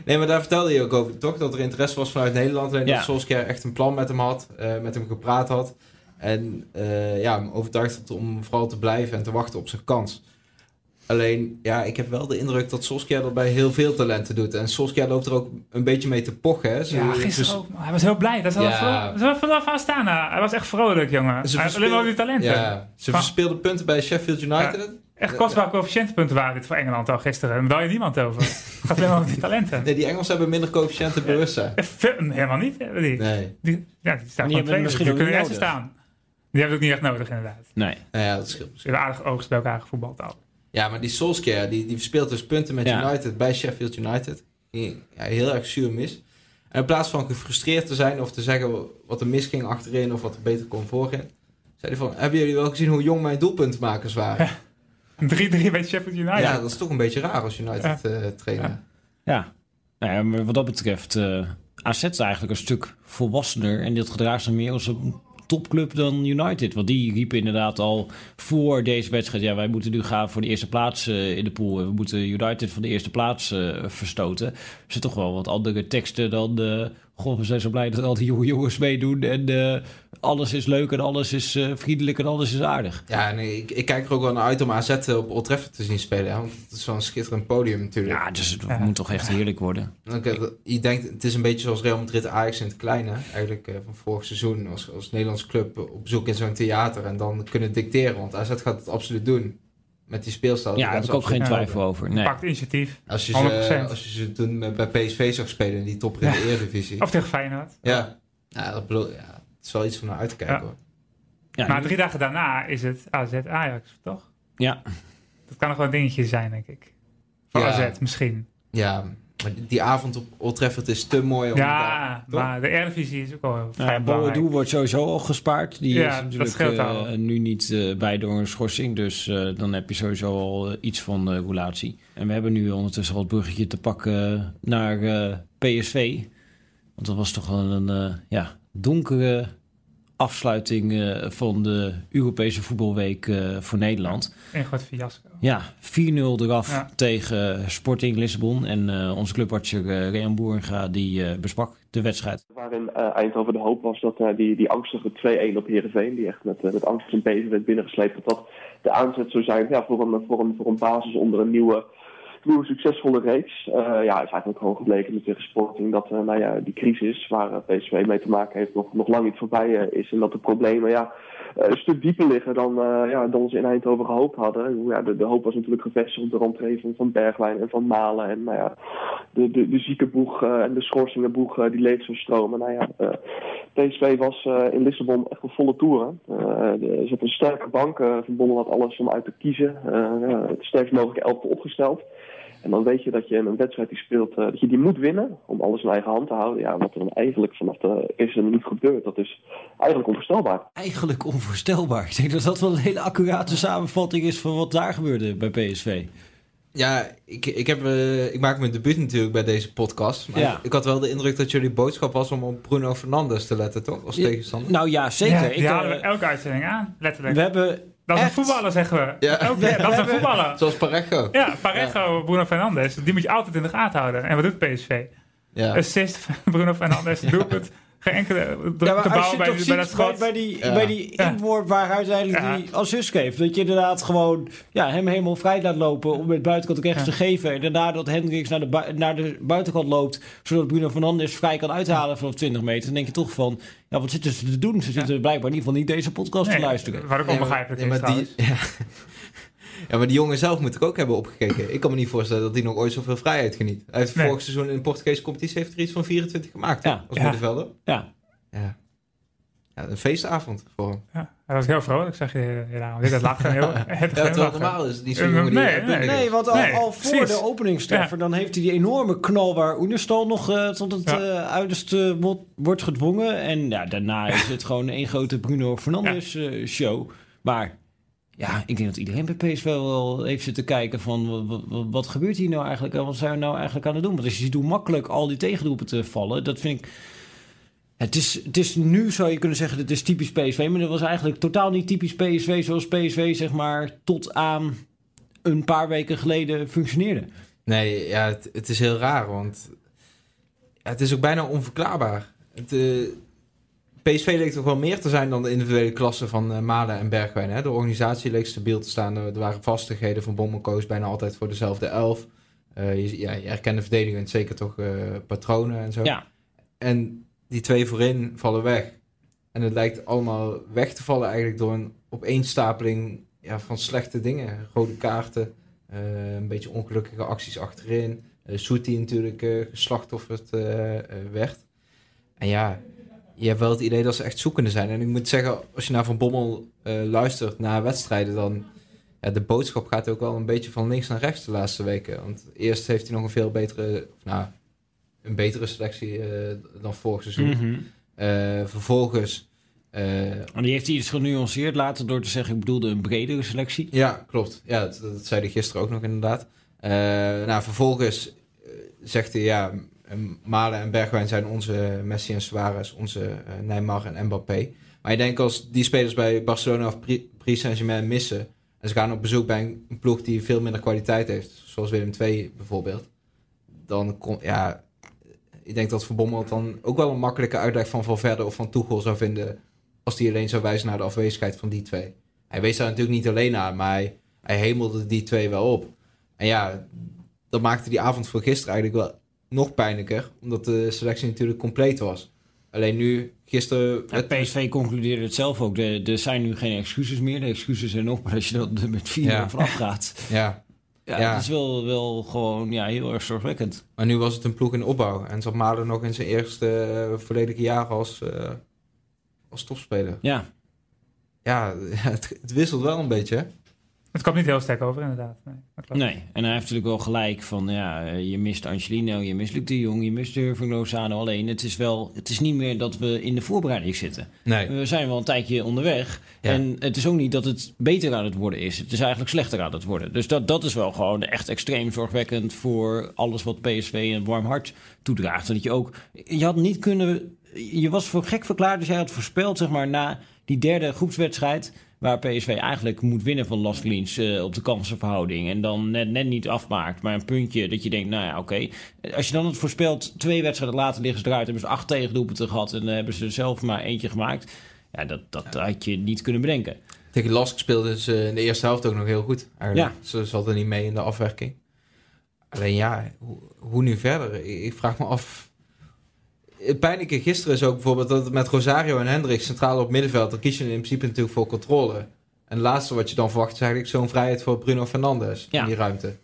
Nee, maar daar vertelde hij ook over, toch? Dat er interesse was vanuit Nederland. En Ja. dat Solskjaer echt een plan met hem had. eh, met hem gepraat had. En eh, ja, hem overtuigd had om vooral te blijven en te wachten op zijn kans. Alleen, ja, ik heb wel de indruk dat Solskjaer dat bij heel veel talenten doet. En Solskjaer loopt er ook een beetje mee te pochen, hè? Ze- Ja, ze- gisteren ook. man. Hij was heel blij. Dat is Ja. ja. vanaf Astana. Hij was echt vrolijk, jongen. Ze Hij had alleen maar die talenten. Ja, ze Van- verspeelden punten bij Sheffield United. Echt kostbare coëfficiëntenpunten waren dit voor Engeland al gisteren. Daar je niemand over. (laughs) Het gaat alleen maar over die talenten. Nee, die Engelsen hebben minder coëfficiënten bewustzijn. Veel- Helemaal niet. Die, Nee. die, ja, die staan Die gewoon tweede. misschien Die ook kunnen staan. Die hebben het ook niet echt nodig, inderdaad. Nee. Ja, dat scheelt. Ze hebben aardig oogst bij elkaar gevoetbald al. Ja, maar die Solskjaer, die, die verspeelt dus punten met Ja. United bij Sheffield United. Die, ja, heel erg zuur mis. En in plaats van gefrustreerd te zijn of te zeggen wat er misging achterin of wat er beter kon voorin, zei hij van, hebben jullie wel gezien hoe jong mijn doelpuntenmakers waren? 3-3 (laughs) bij Sheffield United. Ja, dat is toch een beetje raar als United eh trainer. Ja. Nou ja, maar wat dat betreft, eh AZ is eigenlijk een stuk volwassener. En dit gedraagt zich meer als een topclub dan United. Want die riepen inderdaad al voor deze wedstrijd... ja, wij moeten nu gaan voor de eerste plaats eh, in de pool. We moeten United van de eerste plaats eh, verstoten. Er zijn toch wel wat andere teksten dan... eh goh, we zijn zo blij dat al die jonge jongens meedoen... en eh, alles is leuk en alles is eh, vriendelijk en alles is aardig. Ja, nee, ik, ik kijk er ook wel naar uit om AZ op Old Trafford te zien spelen. Hè, want het is wel een schitterend podium natuurlijk. Ja, dus het Ja. moet toch echt heerlijk worden. Oké, je denkt, het is een beetje zoals Real Madrid Ajax in het kleine. Eigenlijk eh, van vorig seizoen als, als Nederlandse club op bezoek in zo'n theater. En dan kunnen dicteren. Want AZ gaat het absoluut doen. Met die speelstijl. Ja, daar heb is ik ook geen twijfel over. Nee. Pakt initiatief. Als je, 100%. ze, als je ze toen bij PSV zag spelen in die topper in de Eredivisie. Of tegen Feyenoord. Ja, ja, dat bedoel, ja, het is wel iets om naar uit te kijken Ja. hoor. Ja, maar drie dagen daarna is het AZ Ajax, toch? ja, Dat kan nog wel een dingetje zijn, denk ik. Voor Ja. AZ misschien. Ja, maar die, die avond op Old Trafford is te mooi om Ja, daar- maar de Eredivisie is ook wel Nou vrij ja, belangrijk. Boadu wordt sowieso al gespaard. Die Ja, is dat natuurlijk scheelt eh, al. nu niet eh, bij door een schorsing. Dus eh, dan heb je sowieso al iets van uh, roulatie. En we hebben nu ondertussen al het bruggetje te pakken naar eh, PSV. Want dat was toch wel een eh, ja, donkere afsluiting eh, van de Europese voetbalweek eh, voor Nederland. Een groot fiasco. Ja, 4-0 eraf Ja. tegen Sporting Lissabon. En eh, onze clubwatcher uh, Rean Boeringa die eh, besprak de wedstrijd. Waarin uh, Eindhoven de hoop was dat uh, die, die angstige 2-1 op Heerenveen, die echt met, uh, met angst en beven werd binnengesleept, dat dat de aanzet zou zijn ja, voor, een, voor, een, voor een basis onder een nieuwe, nieuwe succesvolle reeks. Uh, ja, is eigenlijk gewoon gebleken met tegen Sporting dat nou ja, die crisis waar PSV mee te maken heeft nog, nog lang niet voorbij is. En dat de problemen ja, een stuk dieper liggen dan, ja, dan ze in Eindhoven gehoopt hadden. Ja, de, de hoop was natuurlijk gevestigd op de rentree van, Bergwijn en van Malen. En nou ja, de, de, de ziekenboeg en de schorsingenboeg die leeg zou stromen. Nou ja, PSV was in Lissabon echt een volle toeren. er zit een sterke bank. Van Bommel had alles om uit te kiezen. het sterkst mogelijke elfte opgesteld. En dan weet je dat je in een wedstrijd die speelt, uh, dat je die moet winnen om alles in eigen hand te houden. Ja, wat er dan eigenlijk vanaf de eerste minuut gebeurt, dat is eigenlijk onvoorstelbaar. Eigenlijk onvoorstelbaar. Ik denk dat dat wel een hele accurate samenvatting is van wat daar gebeurde bij PSV. Ja, ik, ik, heb, uh, ik maak mijn debuut natuurlijk bij deze podcast. Maar Ja. ik, ik had wel de indruk dat jullie boodschap was om op Bruno Fernandes te letten, toch? Als Ja, tegenstander. Nou ja, zeker. Ja, ik, die halen we eh, elke uitzending aan, letterlijk. we hebben dat is echt- een voetballer, zeggen we. Ja. Elke- dat we is een hebben- voetballer. Zoals Parejo. Ja, Parejo, Bruno Fernandes, die moet je altijd in de gaten houden. En wat doet PSV? Ja. Assist van Bruno Fernandes, doelpunt. Geen enkele druk Ja, je bij, toch bij ziet dat bij, schot. bij die, Ja. bij die Ja. inworp waar hij uiteindelijk Ja. die assist geeft. Dat je inderdaad gewoon ja, hem helemaal vrij laat lopen om met buitenkant ook rechts Ja. te geven. En daarna dat Hendricks naar de, naar de buitenkant loopt. Zodat Bruno Fernandes vrij kan uithalen vanaf 20 meter. Dan denk je toch van, ja, wat zitten ze te doen? Ze zitten blijkbaar in ieder geval niet deze podcast te luisteren. Wat ook onbegrijpelijk nee, is maar die. (laughs) ja. maar die jongen zelf moet ik ook hebben opgekeken. Ik kan me niet voorstellen dat hij nog ooit zoveel vrijheid geniet. Hij heeft Nee. vorig seizoen in de Portugese competitie heeft er iets van 24 gemaakt. Ja. Als Ja. middenvelder. Ja. Ja. ja. Een feestavond voor hem. Ja, hij was heel vrolijk, zeg je. Ja, dit dat lacht heel. Het Ja, normaal is het niet zo'n Eh, jongen die... nee, nee. Nee, want al, Nee, al voor precies. de openingstreffer, dan heeft hij die enorme knal waar Oenerstal nog eh, tot het Ja. eh, uiterste wordt, wordt gedwongen. En ja, daarna is het gewoon één grote Bruno Fernandes eh, show. Maar ja, ik denk dat iedereen bij PSV wel heeft zitten kijken van wat, gebeurt hier nou eigenlijk? en Wat zijn we nou eigenlijk aan het doen? Want als je ziet hoe makkelijk al die tegenroepen te vallen, dat vind ik... Het is, het is nu zou je kunnen zeggen, het is typisch PSV, maar dat was eigenlijk totaal niet typisch PSV zoals PSV zeg maar tot aan een paar weken geleden functioneerde. Nee, ja, het, het is heel raar, want het is ook bijna onverklaarbaar. Het, eh, PSV leek toch wel meer te zijn dan de individuele klassen van eh, Malen en Bergwijn. Hè? De organisatie leek stabiel te staan. Er waren vastigheden van Bommelkoos bijna altijd voor dezelfde elf. Eh, je, ja, je herkende verdedigend zeker toch eh, patronen en zo. Ja, En die twee voorin vallen weg. En het lijkt allemaal weg te vallen eigenlijk door een opeenstapeling ja, van slechte dingen. Rode kaarten, een beetje ongelukkige acties achterin. Uh, natuurlijk geslachtofferd werd. En ja, je hebt wel het idee dat ze echt zoekende zijn. En ik moet zeggen, als je naar Van Bommel eh, luistert naar wedstrijden, dan... Ja, de boodschap gaat ook wel een beetje van links naar rechts de laatste weken. Want eerst heeft hij nog een veel betere... Of nou, een betere selectie eh, dan vorig seizoen. Mhm. Eh, vervolgens. En die heeft hij iets genuanceerd later door te zeggen, ik bedoelde een bredere selectie. ja, klopt. Ja, dat, dat zei hij gisteren ook nog inderdaad. Nou, vervolgens zegt hij ja. Malen en Bergwijn zijn onze Messi en Suarez, onze eh, Neymar en Mbappé. Maar ik denk als die spelers bij Barcelona of Paris Saint-Germain missen. en ze gaan op bezoek bij een, ploeg die veel minder kwaliteit heeft, zoals Willem II bijvoorbeeld. dan kon, ja. Ik denk dat Van Bommel dan ook wel een makkelijke uitleg van Valverde of van Tuchel zou vinden. als hij alleen zou wijzen naar de afwezigheid van die twee. Hij wees daar natuurlijk niet alleen naar, maar hij, hij hemelde die twee wel op. En ja, dat maakte die avond voor gisteren eigenlijk wel nog pijnlijker. Omdat de selectie natuurlijk compleet was. Alleen nu, gisteren... Ja, PSV concludeerde het zelf ook. Er, zijn nu geen excuses meer. De excuses zijn nog maar als je er met vier Ja. vanaf gaat. (laughs) Ja, Ja, Ja. dat is wel, wel gewoon ja, heel erg zorgwekkend. maar nu was het een ploeg in opbouw. En zat Malen nog in zijn eerste eh, volledige jaar als, eh, als topspeler. Ja, Ja, (laughs) het, het wisselt wel een beetje. Het kwam niet heel sterk over, inderdaad. Nee, dat klopt. nee. En hij heeft natuurlijk wel gelijk van, ja, eh, je mist Angelino, je mist Luc de Jong, je mist Irving Lozano. Alleen, het is wel, het is niet meer dat we in de voorbereiding zitten. Nee. We zijn wel een tijdje onderweg. Ja. En het is ook niet dat het beter aan het worden is. Het is eigenlijk slechter aan het worden. Dus dat, dat is wel gewoon echt extreem zorgwekkend voor alles wat PSV een warm hart toedraagt. En dat je ook, je had niet kunnen, je was voor gek verklaard, dus jij had voorspeld, zeg maar, na die derde groepswedstrijd. Waar PSV eigenlijk moet winnen van Las Klins eh, op de kansenverhouding. En dan net, net niet afmaakt. Maar een puntje dat je denkt, nou ja, oké. Als je dan het voorspelt, twee wedstrijden later liggen ze eruit. Hebben ze acht tegendoelpunten gehad. En dan hebben ze er zelf maar eentje gemaakt. Ja, dat, dat had je niet kunnen bedenken. Tegen Lask speelde ze in de eerste helft ook nog heel goed. Eigenlijk. Ja. Ze zat er niet mee in de afwerking. Alleen ja, hoe, hoe nu verder? Ik vraag me af. Het pijnlijke gisteren is ook bijvoorbeeld dat het met Rosario en Hendrik centraal op middenveld. Dan kies je in principe natuurlijk voor controle. En het laatste wat je dan verwacht is eigenlijk zo'n vrijheid voor Bruno Fernandes Ja. in die ruimte.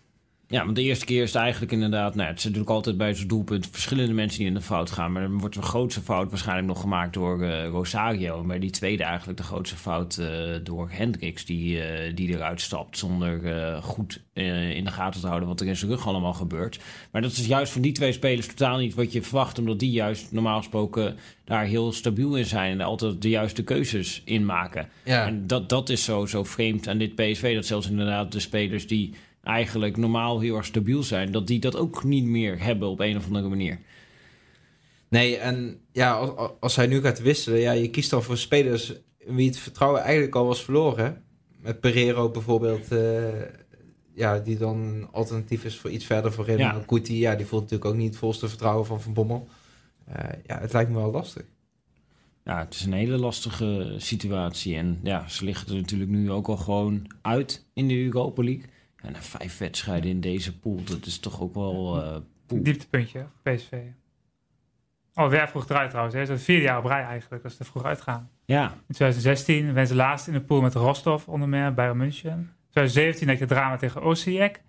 Ja, want de eerste keer is het eigenlijk inderdaad... Nou, het is natuurlijk altijd bij zo'n doelpunt verschillende mensen die in de fout gaan. Maar dan wordt de grootste fout waarschijnlijk nog gemaakt door eh, Rosario. Maar die tweede eigenlijk de grootste fout eh, door Hendricks... Die, eh, die eruit stapt zonder goed in de gaten te houden... wat er in zijn rug allemaal gebeurt. Maar dat is juist van die twee spelers totaal niet wat je verwacht... omdat die juist normaal gesproken daar heel stabiel in zijn... en altijd de juiste keuzes in maken. Ja. En dat, dat is zo, zo vreemd aan dit PSV. Dat zelfs inderdaad de spelers die eigenlijk normaal heel erg stabiel zijn... dat die dat ook niet meer hebben op een of andere manier. Nee, en ja, als, als hij nu gaat wisselen, ja, je kiest dan voor spelers wie het vertrouwen eigenlijk al was verloren. Met Pereiro bijvoorbeeld, eh, ja, die dan alternatief is voor iets verder voorin. Ja. Ja. Kuti, ja, die voelt natuurlijk ook niet het volste vertrouwen van Van Bommel. Eh, ja, het lijkt me wel lastig. Ja, het is een hele lastige situatie. En ja, ze liggen er natuurlijk nu ook al gewoon uit in de Europa League. En na vijf wedstrijden in deze pool, dat is toch ook wel... eh. Dieptepuntje, PSV. Oh, weer vroeg eruit trouwens. Hè. Dat is het vierde jaar op rij eigenlijk, als ze er vroeg uitgaan. Ja, In 2016 werden ze laatst in de pool met Rostov onder meer, Bayern München. In 2017 had je drama tegen Osijek.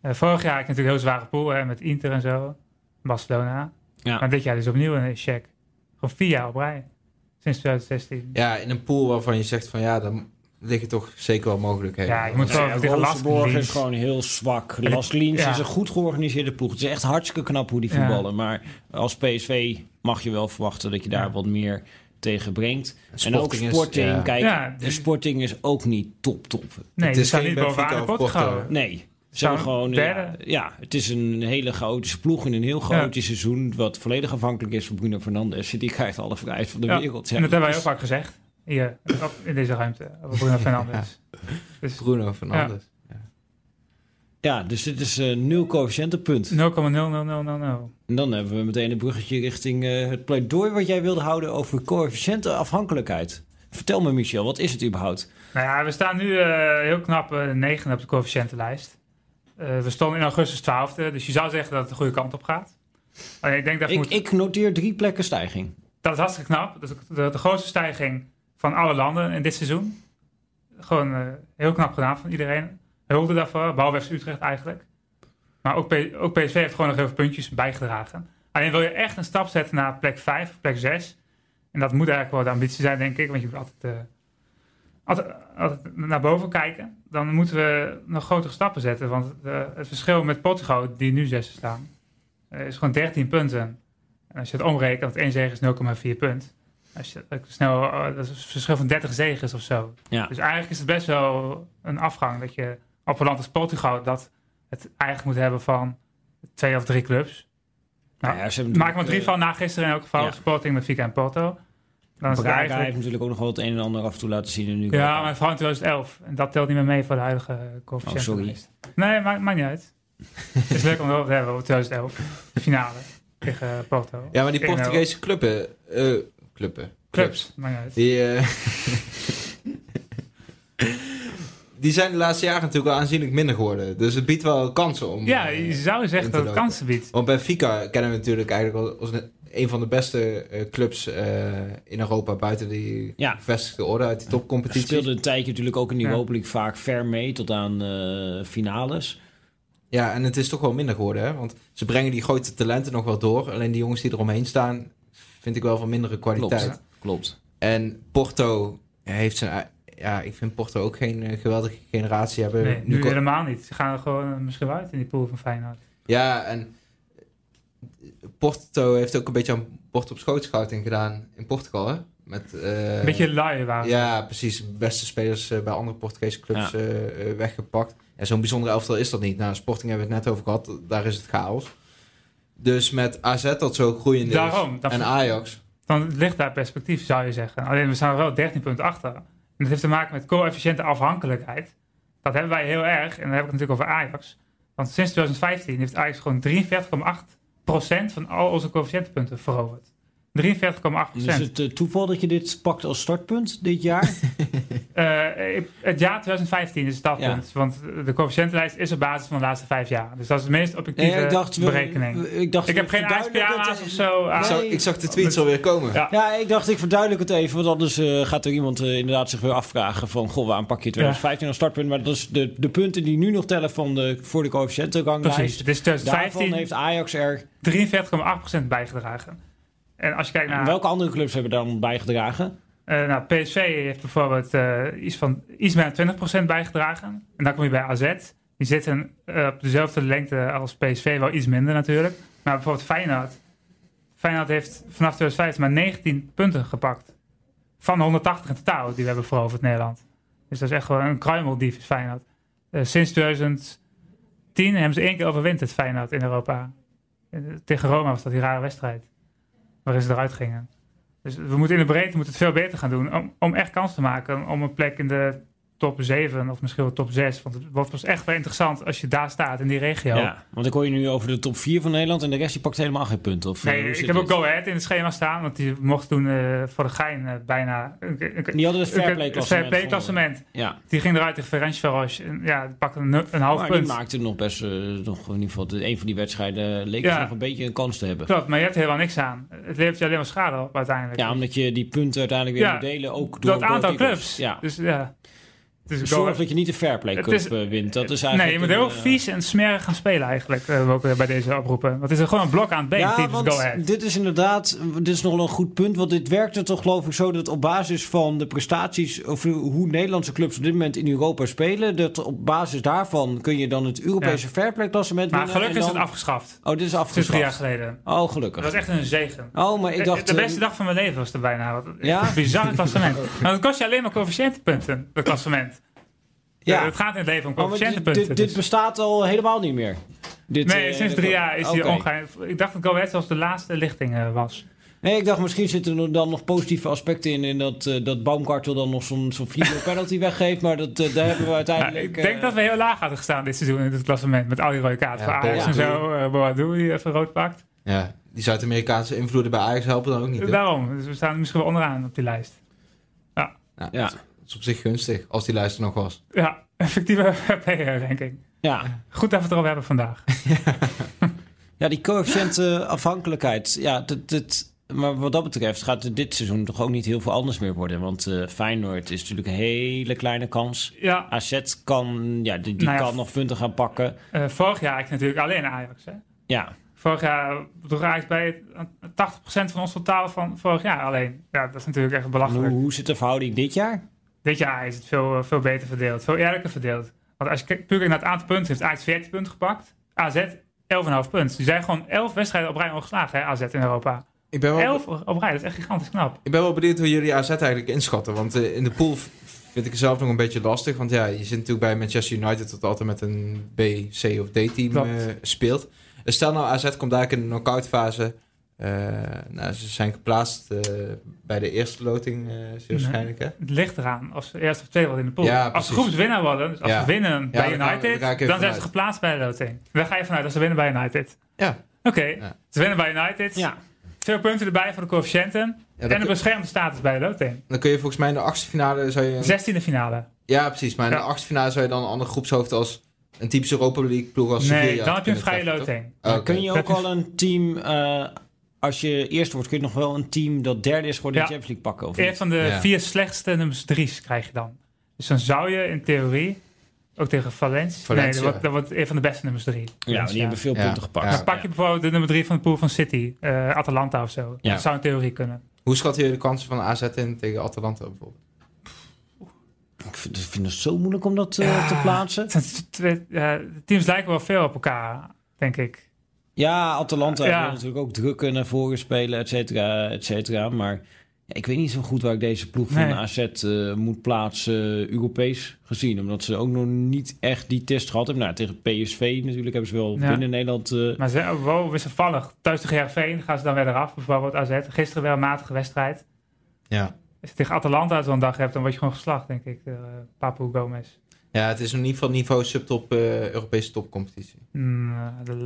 Eh, vorig jaar had je natuurlijk een heel zware pool hè, met Inter en zo. Barcelona. ja. Maar dit jaar dus opnieuw een check. Gewoon vier jaar op rij. Sinds 2016. Ja, in een pool waarvan je zegt van ja, dan liggen toch zeker wel mogelijkheden. Ja, je moet Ja, tegen is gewoon heel zwak. Las Liens ja. is een goed georganiseerde ploeg. Het is echt hartstikke knap hoe die Ja. voetballen. Maar als PSV mag je wel verwachten dat je daar Ja. wat meer tegen brengt. En ook Sporting is- Sporting, ja. kijk, Ja, de Sporting is ook niet top top. Nee, Het is geen niet bovenaan Benfica de of Porto. Nee, gewoon... Ja, het is een hele chaotische ploeg in een heel chaotisch seizoen... wat volledig afhankelijk is van Bruno Fernandes. Die krijgt alle vrijheid van de Ja, wereld. Ja, en dat hebben wij dus- ook vaak gezegd. Hier, op- in deze ruimte. Over (laughs) Bruno Fernandes. Dus 0,000000. Bruno Fernandes. Ja, dus dit is een nul coëfficiëntenpunt. En dan hebben we meteen een bruggetje richting eh, het pleidooi... wat jij wilde houden over coëfficiëntenafhankelijkheid. Vertel me, Michel, wat is het überhaupt? Nou ja, we staan nu eh, heel knap uh, negende op de coëfficiëntenlijst. Uh, we stonden in augustus 12e, dus je zou zeggen dat het de goede kant op gaat. Alleen ik denk dat Ik, ik noteer drie plekken stijging. Dat is hartstikke knap. Dat is de, de grootste stijging van alle landen in dit seizoen. Gewoon eh, heel knap gedaan van iedereen. Hulde daarvoor, behalve Utrecht eigenlijk. Maar ook, ook PSV heeft gewoon nog heel veel puntjes bijgedragen. Alleen wil je echt een stap zetten naar plek 5 of plek 6. En dat moet eigenlijk wel de ambitie zijn, denk ik. Want je moet altijd, eh, altijd, naar boven kijken. Dan moeten we nog grotere stappen zetten. Want eh, het verschil met Portugal, die nu zesde staan, is gewoon 13 punten. En als je het omrekent, want één zege is 0,4 punt. Als je dat snel, eh, dat is een verschil van 30 zegens of zo. Ja. Dus eigenlijk is het best wel een afgang dat je op een land als Portugal dat het eigenlijk moet hebben van twee of drie clubs. Nou, ja, ze hebben maak er maar drie van na gisteren in elk geval. ja. Sporting, Benfica en Porto. Dan is het Braga eigenlijk... heeft natuurlijk ook nog wel het een en ander af en toe laten zien. En nu Ja, maar vooral in 2011. En dat telt niet meer mee voor de huidige coëfficiënt. Oh, sorry. Nee, maakt, maakt niet uit. Het is leuk om het over te hebben over 2011. De finale tegen Porto. Ja, maar die 1-0. Portugese clubben... eh clubben. Clubs, uit. Die, eh, (laughs) die zijn de laatste jaren natuurlijk wel aanzienlijk minder geworden. Dus het biedt wel kansen om... Ja, eh, je zou zeggen dat het kansen biedt. Want Benfica kennen we natuurlijk eigenlijk al als een, van de beste eh, clubs eh, in Europa buiten die Ja. gevestigde orde uit die Ze topcompetitie. speelde een tijdje natuurlijk ook in die. Europa League vaak ver mee tot aan eh, finales. Ja, en het is toch wel minder geworden, hè? Want ze brengen die grote talenten nog wel door. Alleen die jongens die eromheen staan, vind ik wel van mindere kwaliteit. Klopt. Klopt. En Porto heeft zijn... Ja, ik vind Porto ook geen eh, geweldige generatie hebben. Nee, nu helemaal niet. Ze gaan er gewoon eh, misschien wel uit in die pool van Feyenoord. Ja, en Porto heeft ook een beetje aan bord op schoot scouting gedaan in Portugal, hè? Met, eh, Een beetje lui waren. Ja, precies. Beste spelers bij andere Portugese clubs Ja. weggepakt. En zo'n bijzondere elftal is dat niet. Nou, Sporting hebben we het net over gehad. Daar is het chaos. Dus met AZ dat zo groeiend Daarom, is. En Ajax. Dan ligt daar perspectief, zou je zeggen. Alleen we staan er wel 13 punten achter. En dat heeft te maken met coëfficiënte afhankelijkheid. Dat hebben wij heel erg. En dan heb ik het natuurlijk over Ajax. Want sinds 2015 heeft Ajax gewoon 43,8% van al onze coëfficiëntepunten veroverd. 43,8%. Is het eh, toeval dat je dit pakt als startpunt dit jaar? (laughs) Eh, het jaar 2015 is het startpunt. Ja. Want de coëfficiëntenlijst is op basis van de laatste vijf jaar. Dus dat is de meest objectieve Nee, ik dacht, we- berekening. Ik, dacht, ik heb geen ASPA's het- of zo. Ik, aan- zag, ik zag de tweets alweer komen. Ja. Ja, ik dacht, ik verduidelijk het even. Want anders eh, gaat er iemand inderdaad zich weer afvragen van... Goh, waarom pak je 2015 als startpunt? Maar dat is de, de punten die nu nog tellen van de, voor de Precies. coëfficiëntenranglijst. Het is Daarvan 2015 heeft Ajax er... 43,8% bijgedragen. En als je kijkt naar... Welke andere clubs hebben dan bijgedragen? eh, nou, PSV heeft bijvoorbeeld eh, iets, van, iets meer dan 20% bijgedragen. En dan kom je bij AZ. Die zitten eh, op dezelfde lengte als PSV, wel iets minder natuurlijk. Maar bijvoorbeeld Feyenoord. Feyenoord heeft vanaf 2015 maar 19 punten gepakt. Van de 180 in totaal die we hebben veroverd Nederland. Dus dat is echt gewoon een kruimeldief is Feyenoord. Sinds 2010 hebben ze één keer overwinterd Feyenoord in Europa. Tegen Roma was dat die rare wedstrijd. Waarin ze eruit gingen. Dus we moeten in de breedte moeten het veel beter gaan doen. Om, om echt kans te maken om een plek in de top 7 of misschien wel top 6. Want het pas echt wel interessant als je daar staat in die regio. Ja, want ik hoor je nu over de top 4 van Nederland... en de rest die pakt helemaal geen punten. Of, eh, Nee, hoe ik heb ook? Go Ahead in het schema staan. Want die mocht toen eh, voor de gein eh, bijna... een- Die hadden het een- fair play het klassement. fair klassement. Ja, Die ging eruit tegen Ferencvaros. En Ja, die pakte een, een half maar punt. die maakte nog best... eh, nog in ieder geval, de- een van die wedstrijden leek Ja. nog een beetje een kans te hebben. Klopt, maar je hebt helemaal niks aan. Het levert je alleen maar schade op uiteindelijk. Ja, omdat je die punten uiteindelijk weer Ja, moet delen. Ook door dat aantal clubs. Ja. Dus ja, Dus Zorg dat je niet de Fairplay Cup is- eh, wint. Dat is Nee, eigenlijk je moet heel eh, vies en smerig gaan spelen eigenlijk. eh, ook weer bij deze oproepen. Want het is er gewoon een blok aan het been. Ja, want Go Ahead. dit is inderdaad, dit is nog wel een goed punt. Want dit werkte toch geloof ik zo dat op basis van de prestaties... of hoe Nederlandse clubs op dit moment in Europa spelen... dat op basis daarvan kun je dan het Europese Fairplay klassement Maar gelukkig is het dan- afgeschaft. Oh, dit is afgeschaft. drie jaar geleden. Oh, Dat gelukkig. was echt een zegen. Oh, maar ik dacht... de beste eh, dag van mijn leven was er bijna. Wat- Ja? (laughs) Een bizarre klassement. maar dat kost je alleen maar coëfficiëntenpunten, dat klassement. Ja. Het gaat in het leven om Oh, coëfficiëntenpunten. dit, dit dus- bestaat al helemaal niet meer. Dit, nee, eh, sinds drie jaar is hij Oké. ongeheim. Ik dacht dat Go Ahead zelfs de laatste lichting eh, was. Nee, ik dacht misschien zitten er dan nog positieve aspecten in... in dat, eh, dat Baumgartel dan nog zo'n zo'n video penalty weggeeft. Maar dat, daar hebben we Ja, uiteindelijk... ik denk dat we heel laag hadden gestaan dit seizoen in het klassement. Met al die rode kaarten Ja, voor Ajax en zo. Uh, Boadu die even rood pakt. Ja, die Zuid-Amerikaanse invloeden bij Ajax helpen dan ook niet. hè? Daarom. Dus we staan misschien wel onderaan op die lijst. Ja, Ja. Is op zich gunstig, als die lijst er nog was. Ja, (laughs) effectieve (laughs) player-ranking. Ja, Goed dat we het erover hebben vandaag. (laughs) Ja, die coëfficiënte afhankelijkheid. Ja, dat, dat, maar wat dat betreft gaat dit seizoen toch ook niet heel veel anders meer worden. Want eh Feyenoord is natuurlijk een hele kleine kans. Ja, AZ kan, ja, die, die Nou ja, kan nog punten gaan pakken. eh, vorig jaar eigenlijk natuurlijk alleen Ajax. Hè? Ja, Vorig jaar droeg Ajax bij eh, 80% van ons totaal van vorig jaar alleen. Ja, dat is natuurlijk echt belachelijk. hoe, hoe zit de verhouding dit jaar? Dit jaar is het veel, eh, veel beter verdeeld, veel eerlijker verdeeld. Want als je puur kijkt naar het aantal punten, heeft Ajax 14 punten gepakt. AZ 11,5 punten. Die zijn gewoon 11 wedstrijden op rij ongeslagen, hè, AZ in Europa. Ik ben wel, 11 op rij, dat is echt gigantisch knap. ik ben wel benieuwd hoe jullie AZ eigenlijk inschatten. Want eh, in de pool vind ik het zelf nog een beetje lastig. Want ja, je zit natuurlijk bij Manchester United dat altijd met een B, C of D-team eh, speelt. Dus stel nou AZ komt eigenlijk in de knock-out fase. Eh, nou, ze zijn geplaatst eh, bij de eerste loting, eh zeer waarschijnlijk. Hè? Het ligt eraan of ze eerst of tweede worden in de pool. Ja, als ze groepswinnaar worden, dus als Ja. ze winnen bij United, dan zijn ze geplaatst bij de loting. Daar ga je vanuit als ze winnen bij United. Ja. Oké, Ja. ze winnen bij United. Ja, Veel punten erbij voor de coëfficiënten. En een beschermde status bij de loting. dan kun je volgens mij in de achtste finale... Zou je een- 16e finale. ja, precies. Maar in Ja. de achtste finale zou je dan een ander groepshoofd als een typische Europa League ploeg als Nee, Sevilla dan heb je een vrije loting. Oké. kun je ook al een team... eh, als je eerst wordt, kun je nog wel een team dat derde is geworden in de Ja. Champions League pakken? Of van de Ja. vier slechtste nummers drie's krijg je dan. Dus dan zou je in theorie, ook tegen Valencia, Valencia. nee, dat wordt, dat wordt een van de beste nummers drie. Ja, die hebben veel Ja. punten gepakt. Ja. Dan pak je bijvoorbeeld de nummer drie van de pool van City, eh, Atalanta of zo. Ja. Dat zou in theorie kunnen. Hoe schatten jullie de kansen van AZ in tegen Atalanta bijvoorbeeld? Ik vind, ik vind het zo moeilijk om dat eh, te plaatsen. Ja, de teams lijken wel veel op elkaar, denk ik. Ja, Atalanta Ja. wil natuurlijk ook drukken naar voren spelen, et cetera, et cetera. Maar ik weet niet zo goed waar ik deze ploeg van Nee. AZ eh, moet plaatsen, eh, Europees gezien. Omdat ze ook nog niet echt die test gehad hebben. Nou, tegen PSV natuurlijk hebben ze wel Ja. binnen Nederland... eh, Maar ze wel wisselvallig. Thuis tegen Heerenveen gaan ze dan weer eraf, bijvoorbeeld AZ. Gisteren weer een matige wedstrijd. Ja. Als je tegen Atalanta zo'n dag hebt, dan word je gewoon geslacht, denk ik. Uh, Papu Gomez. Ja, het is in ieder geval niveau subtop eh, Europese topcompetitie. Mm,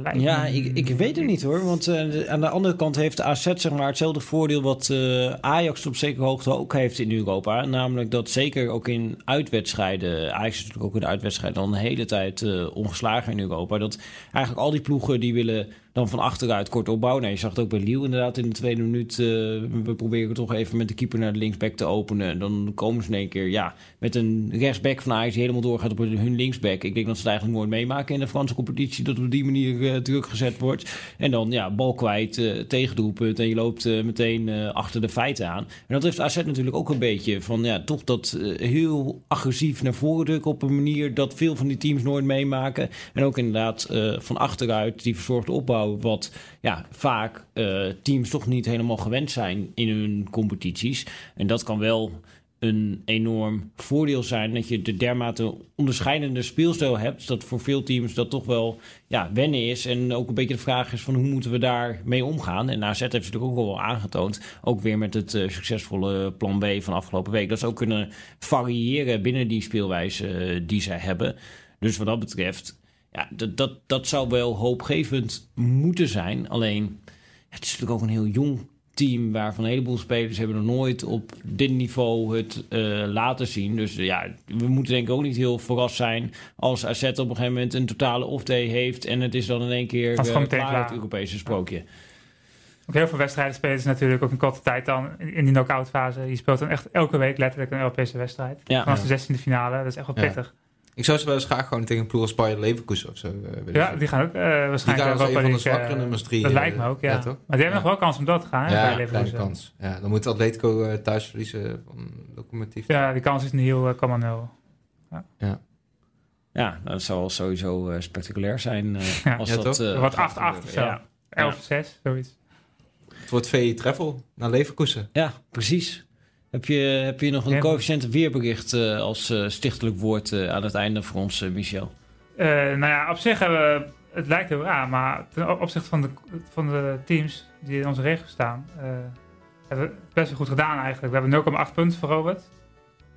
eh, ja, ik, ik weet het niet hoor. Want eh, aan de andere kant heeft de AZ zeg maar, hetzelfde voordeel wat eh, Ajax op zekere hoogte ook heeft in Europa. Namelijk dat zeker ook in uitwedstrijden, Ajax is natuurlijk ook in de uitwedstrijden al een hele tijd eh, ongeslagen in Europa. Dat eigenlijk al die ploegen die willen dan van achteruit kort opbouwen. Nou, je zag het ook bij Lille inderdaad in de tweede minuut. eh, we proberen toch even met de keeper naar de linksback te openen. En dan komen ze in één keer ja, met een rechtsback van Ajax die helemaal doorgaat op hun linksback. Ik denk dat ze het eigenlijk nooit meemaken in de Franse competitie. Dat op die manier eh, druk gezet wordt. En dan ja, bal kwijt, eh tegendoelpunt. En je loopt eh, meteen eh, achter de feiten aan. En dat heeft AZ natuurlijk ook een beetje van ja, toch dat eh, heel agressief naar voren drukken op een manier dat veel van die teams nooit meemaken. En ook inderdaad eh, van achteruit die verzorgde opbouw. Wat ja, vaak eh, teams toch niet helemaal gewend zijn in hun competities. En dat kan wel een enorm voordeel zijn dat je de dermate onderscheidende speelstijl hebt. Dat voor veel teams dat toch wel ja, wennen is. En ook een beetje de vraag is van hoe moeten we daar mee omgaan. En AZ heeft natuurlijk ook wel aangetoond. Ook weer met het eh, succesvolle plan B van afgelopen week. Dat ze ook kunnen variëren binnen die speelwijze eh, die zij hebben. Dus wat dat betreft, ja, dat, dat, dat zou wel hoopgevend moeten zijn. Alleen, het is natuurlijk ook een heel jong team waarvan een heleboel spelers hebben nog nooit op dit niveau het eh, laten zien. Dus eh, ja, we moeten denk ik ook niet heel verrast zijn als AZ op een gegeven moment een totale off-day heeft en het is dan in één keer uh, klaar klaar. het Europese sprookje. Ook heel veel wedstrijden spelen ze natuurlijk ook in korte tijd dan in, die knock-out fase. Je speelt dan echt elke week letterlijk een Europese wedstrijd. Ja. Vanaf de 16e finale, dat is echt wel Ja. Ik zou ze wel eens graag gewoon tegen een ploeg als Bayer Leverkusen of zo eh, willen Ja, die gaan ook eh, Die waarschijnlijk gaan als een van de zwakkere eh, nummers drie. Dat lijkt me ook, ja. toch? Maar die hebben Ja. nog wel kans om door te gaan, hè, Ja, kleine kans. Ja, dan moet Atletico eh, thuis verliezen van Lokomotief. Ja, die kans is nihil, eh, 0,0. Ja, dat zal sowieso eh, spectaculair zijn. eh, (laughs) Ja. als Ja, dat, gaat 8-8 of zo. gebeuren. Ja. 11-6, zoiets. Het wordt VE Travel naar Leverkusen. Ja, precies. Heb je, heb je nog een coëfficiënt weerbericht eh, als eh, stichtelijk woord eh, aan het einde voor ons, Michel? Nou ja, op zich hebben we, het lijkt heel raar, maar ten opzichte van de, van de teams die in onze regio staan, hebben we het best wel goed gedaan eigenlijk. We hebben 0,8 punten.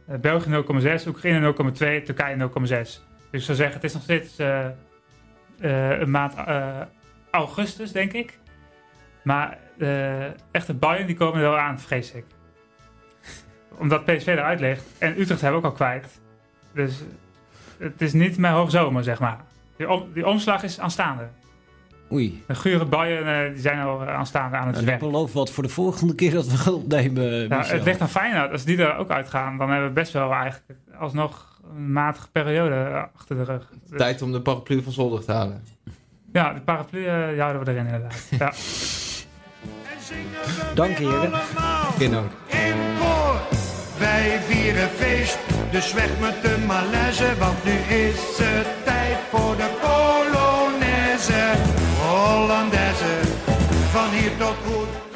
Eh, België 0,6, Oekraïne 0,2, Turkije 0,6. Dus ik zou zeggen, het is nog steeds een maand augustus, denk ik. Maar echte buien die komen er wel aan, vrees ik. Omdat PSV eruit ligt. En Utrecht hebben we ook al kwijt. Dus het is niet meer hoogzomer, zeg maar. Die, om- die omslag is aanstaande. Oei. De gure buien eh, die zijn al eh, aanstaande aan het Nou, ik werk. beloof wat voor de volgende keer dat we gaan opnemen, Nou, het ligt aan Feyenoord. Als die er ook uitgaan, dan hebben we best wel eigenlijk alsnog een matige periode eh, achter de rug. Dus- Tijd om de paraplu van zolder te halen. Ja, de paraplu die houden we erin inderdaad. (laughs) Ja. Dank heren. Geen dank. In wij vieren feest, dus weg met de malaise, want nu is het tijd voor de Polonaise. Hollandaise, van hier tot goed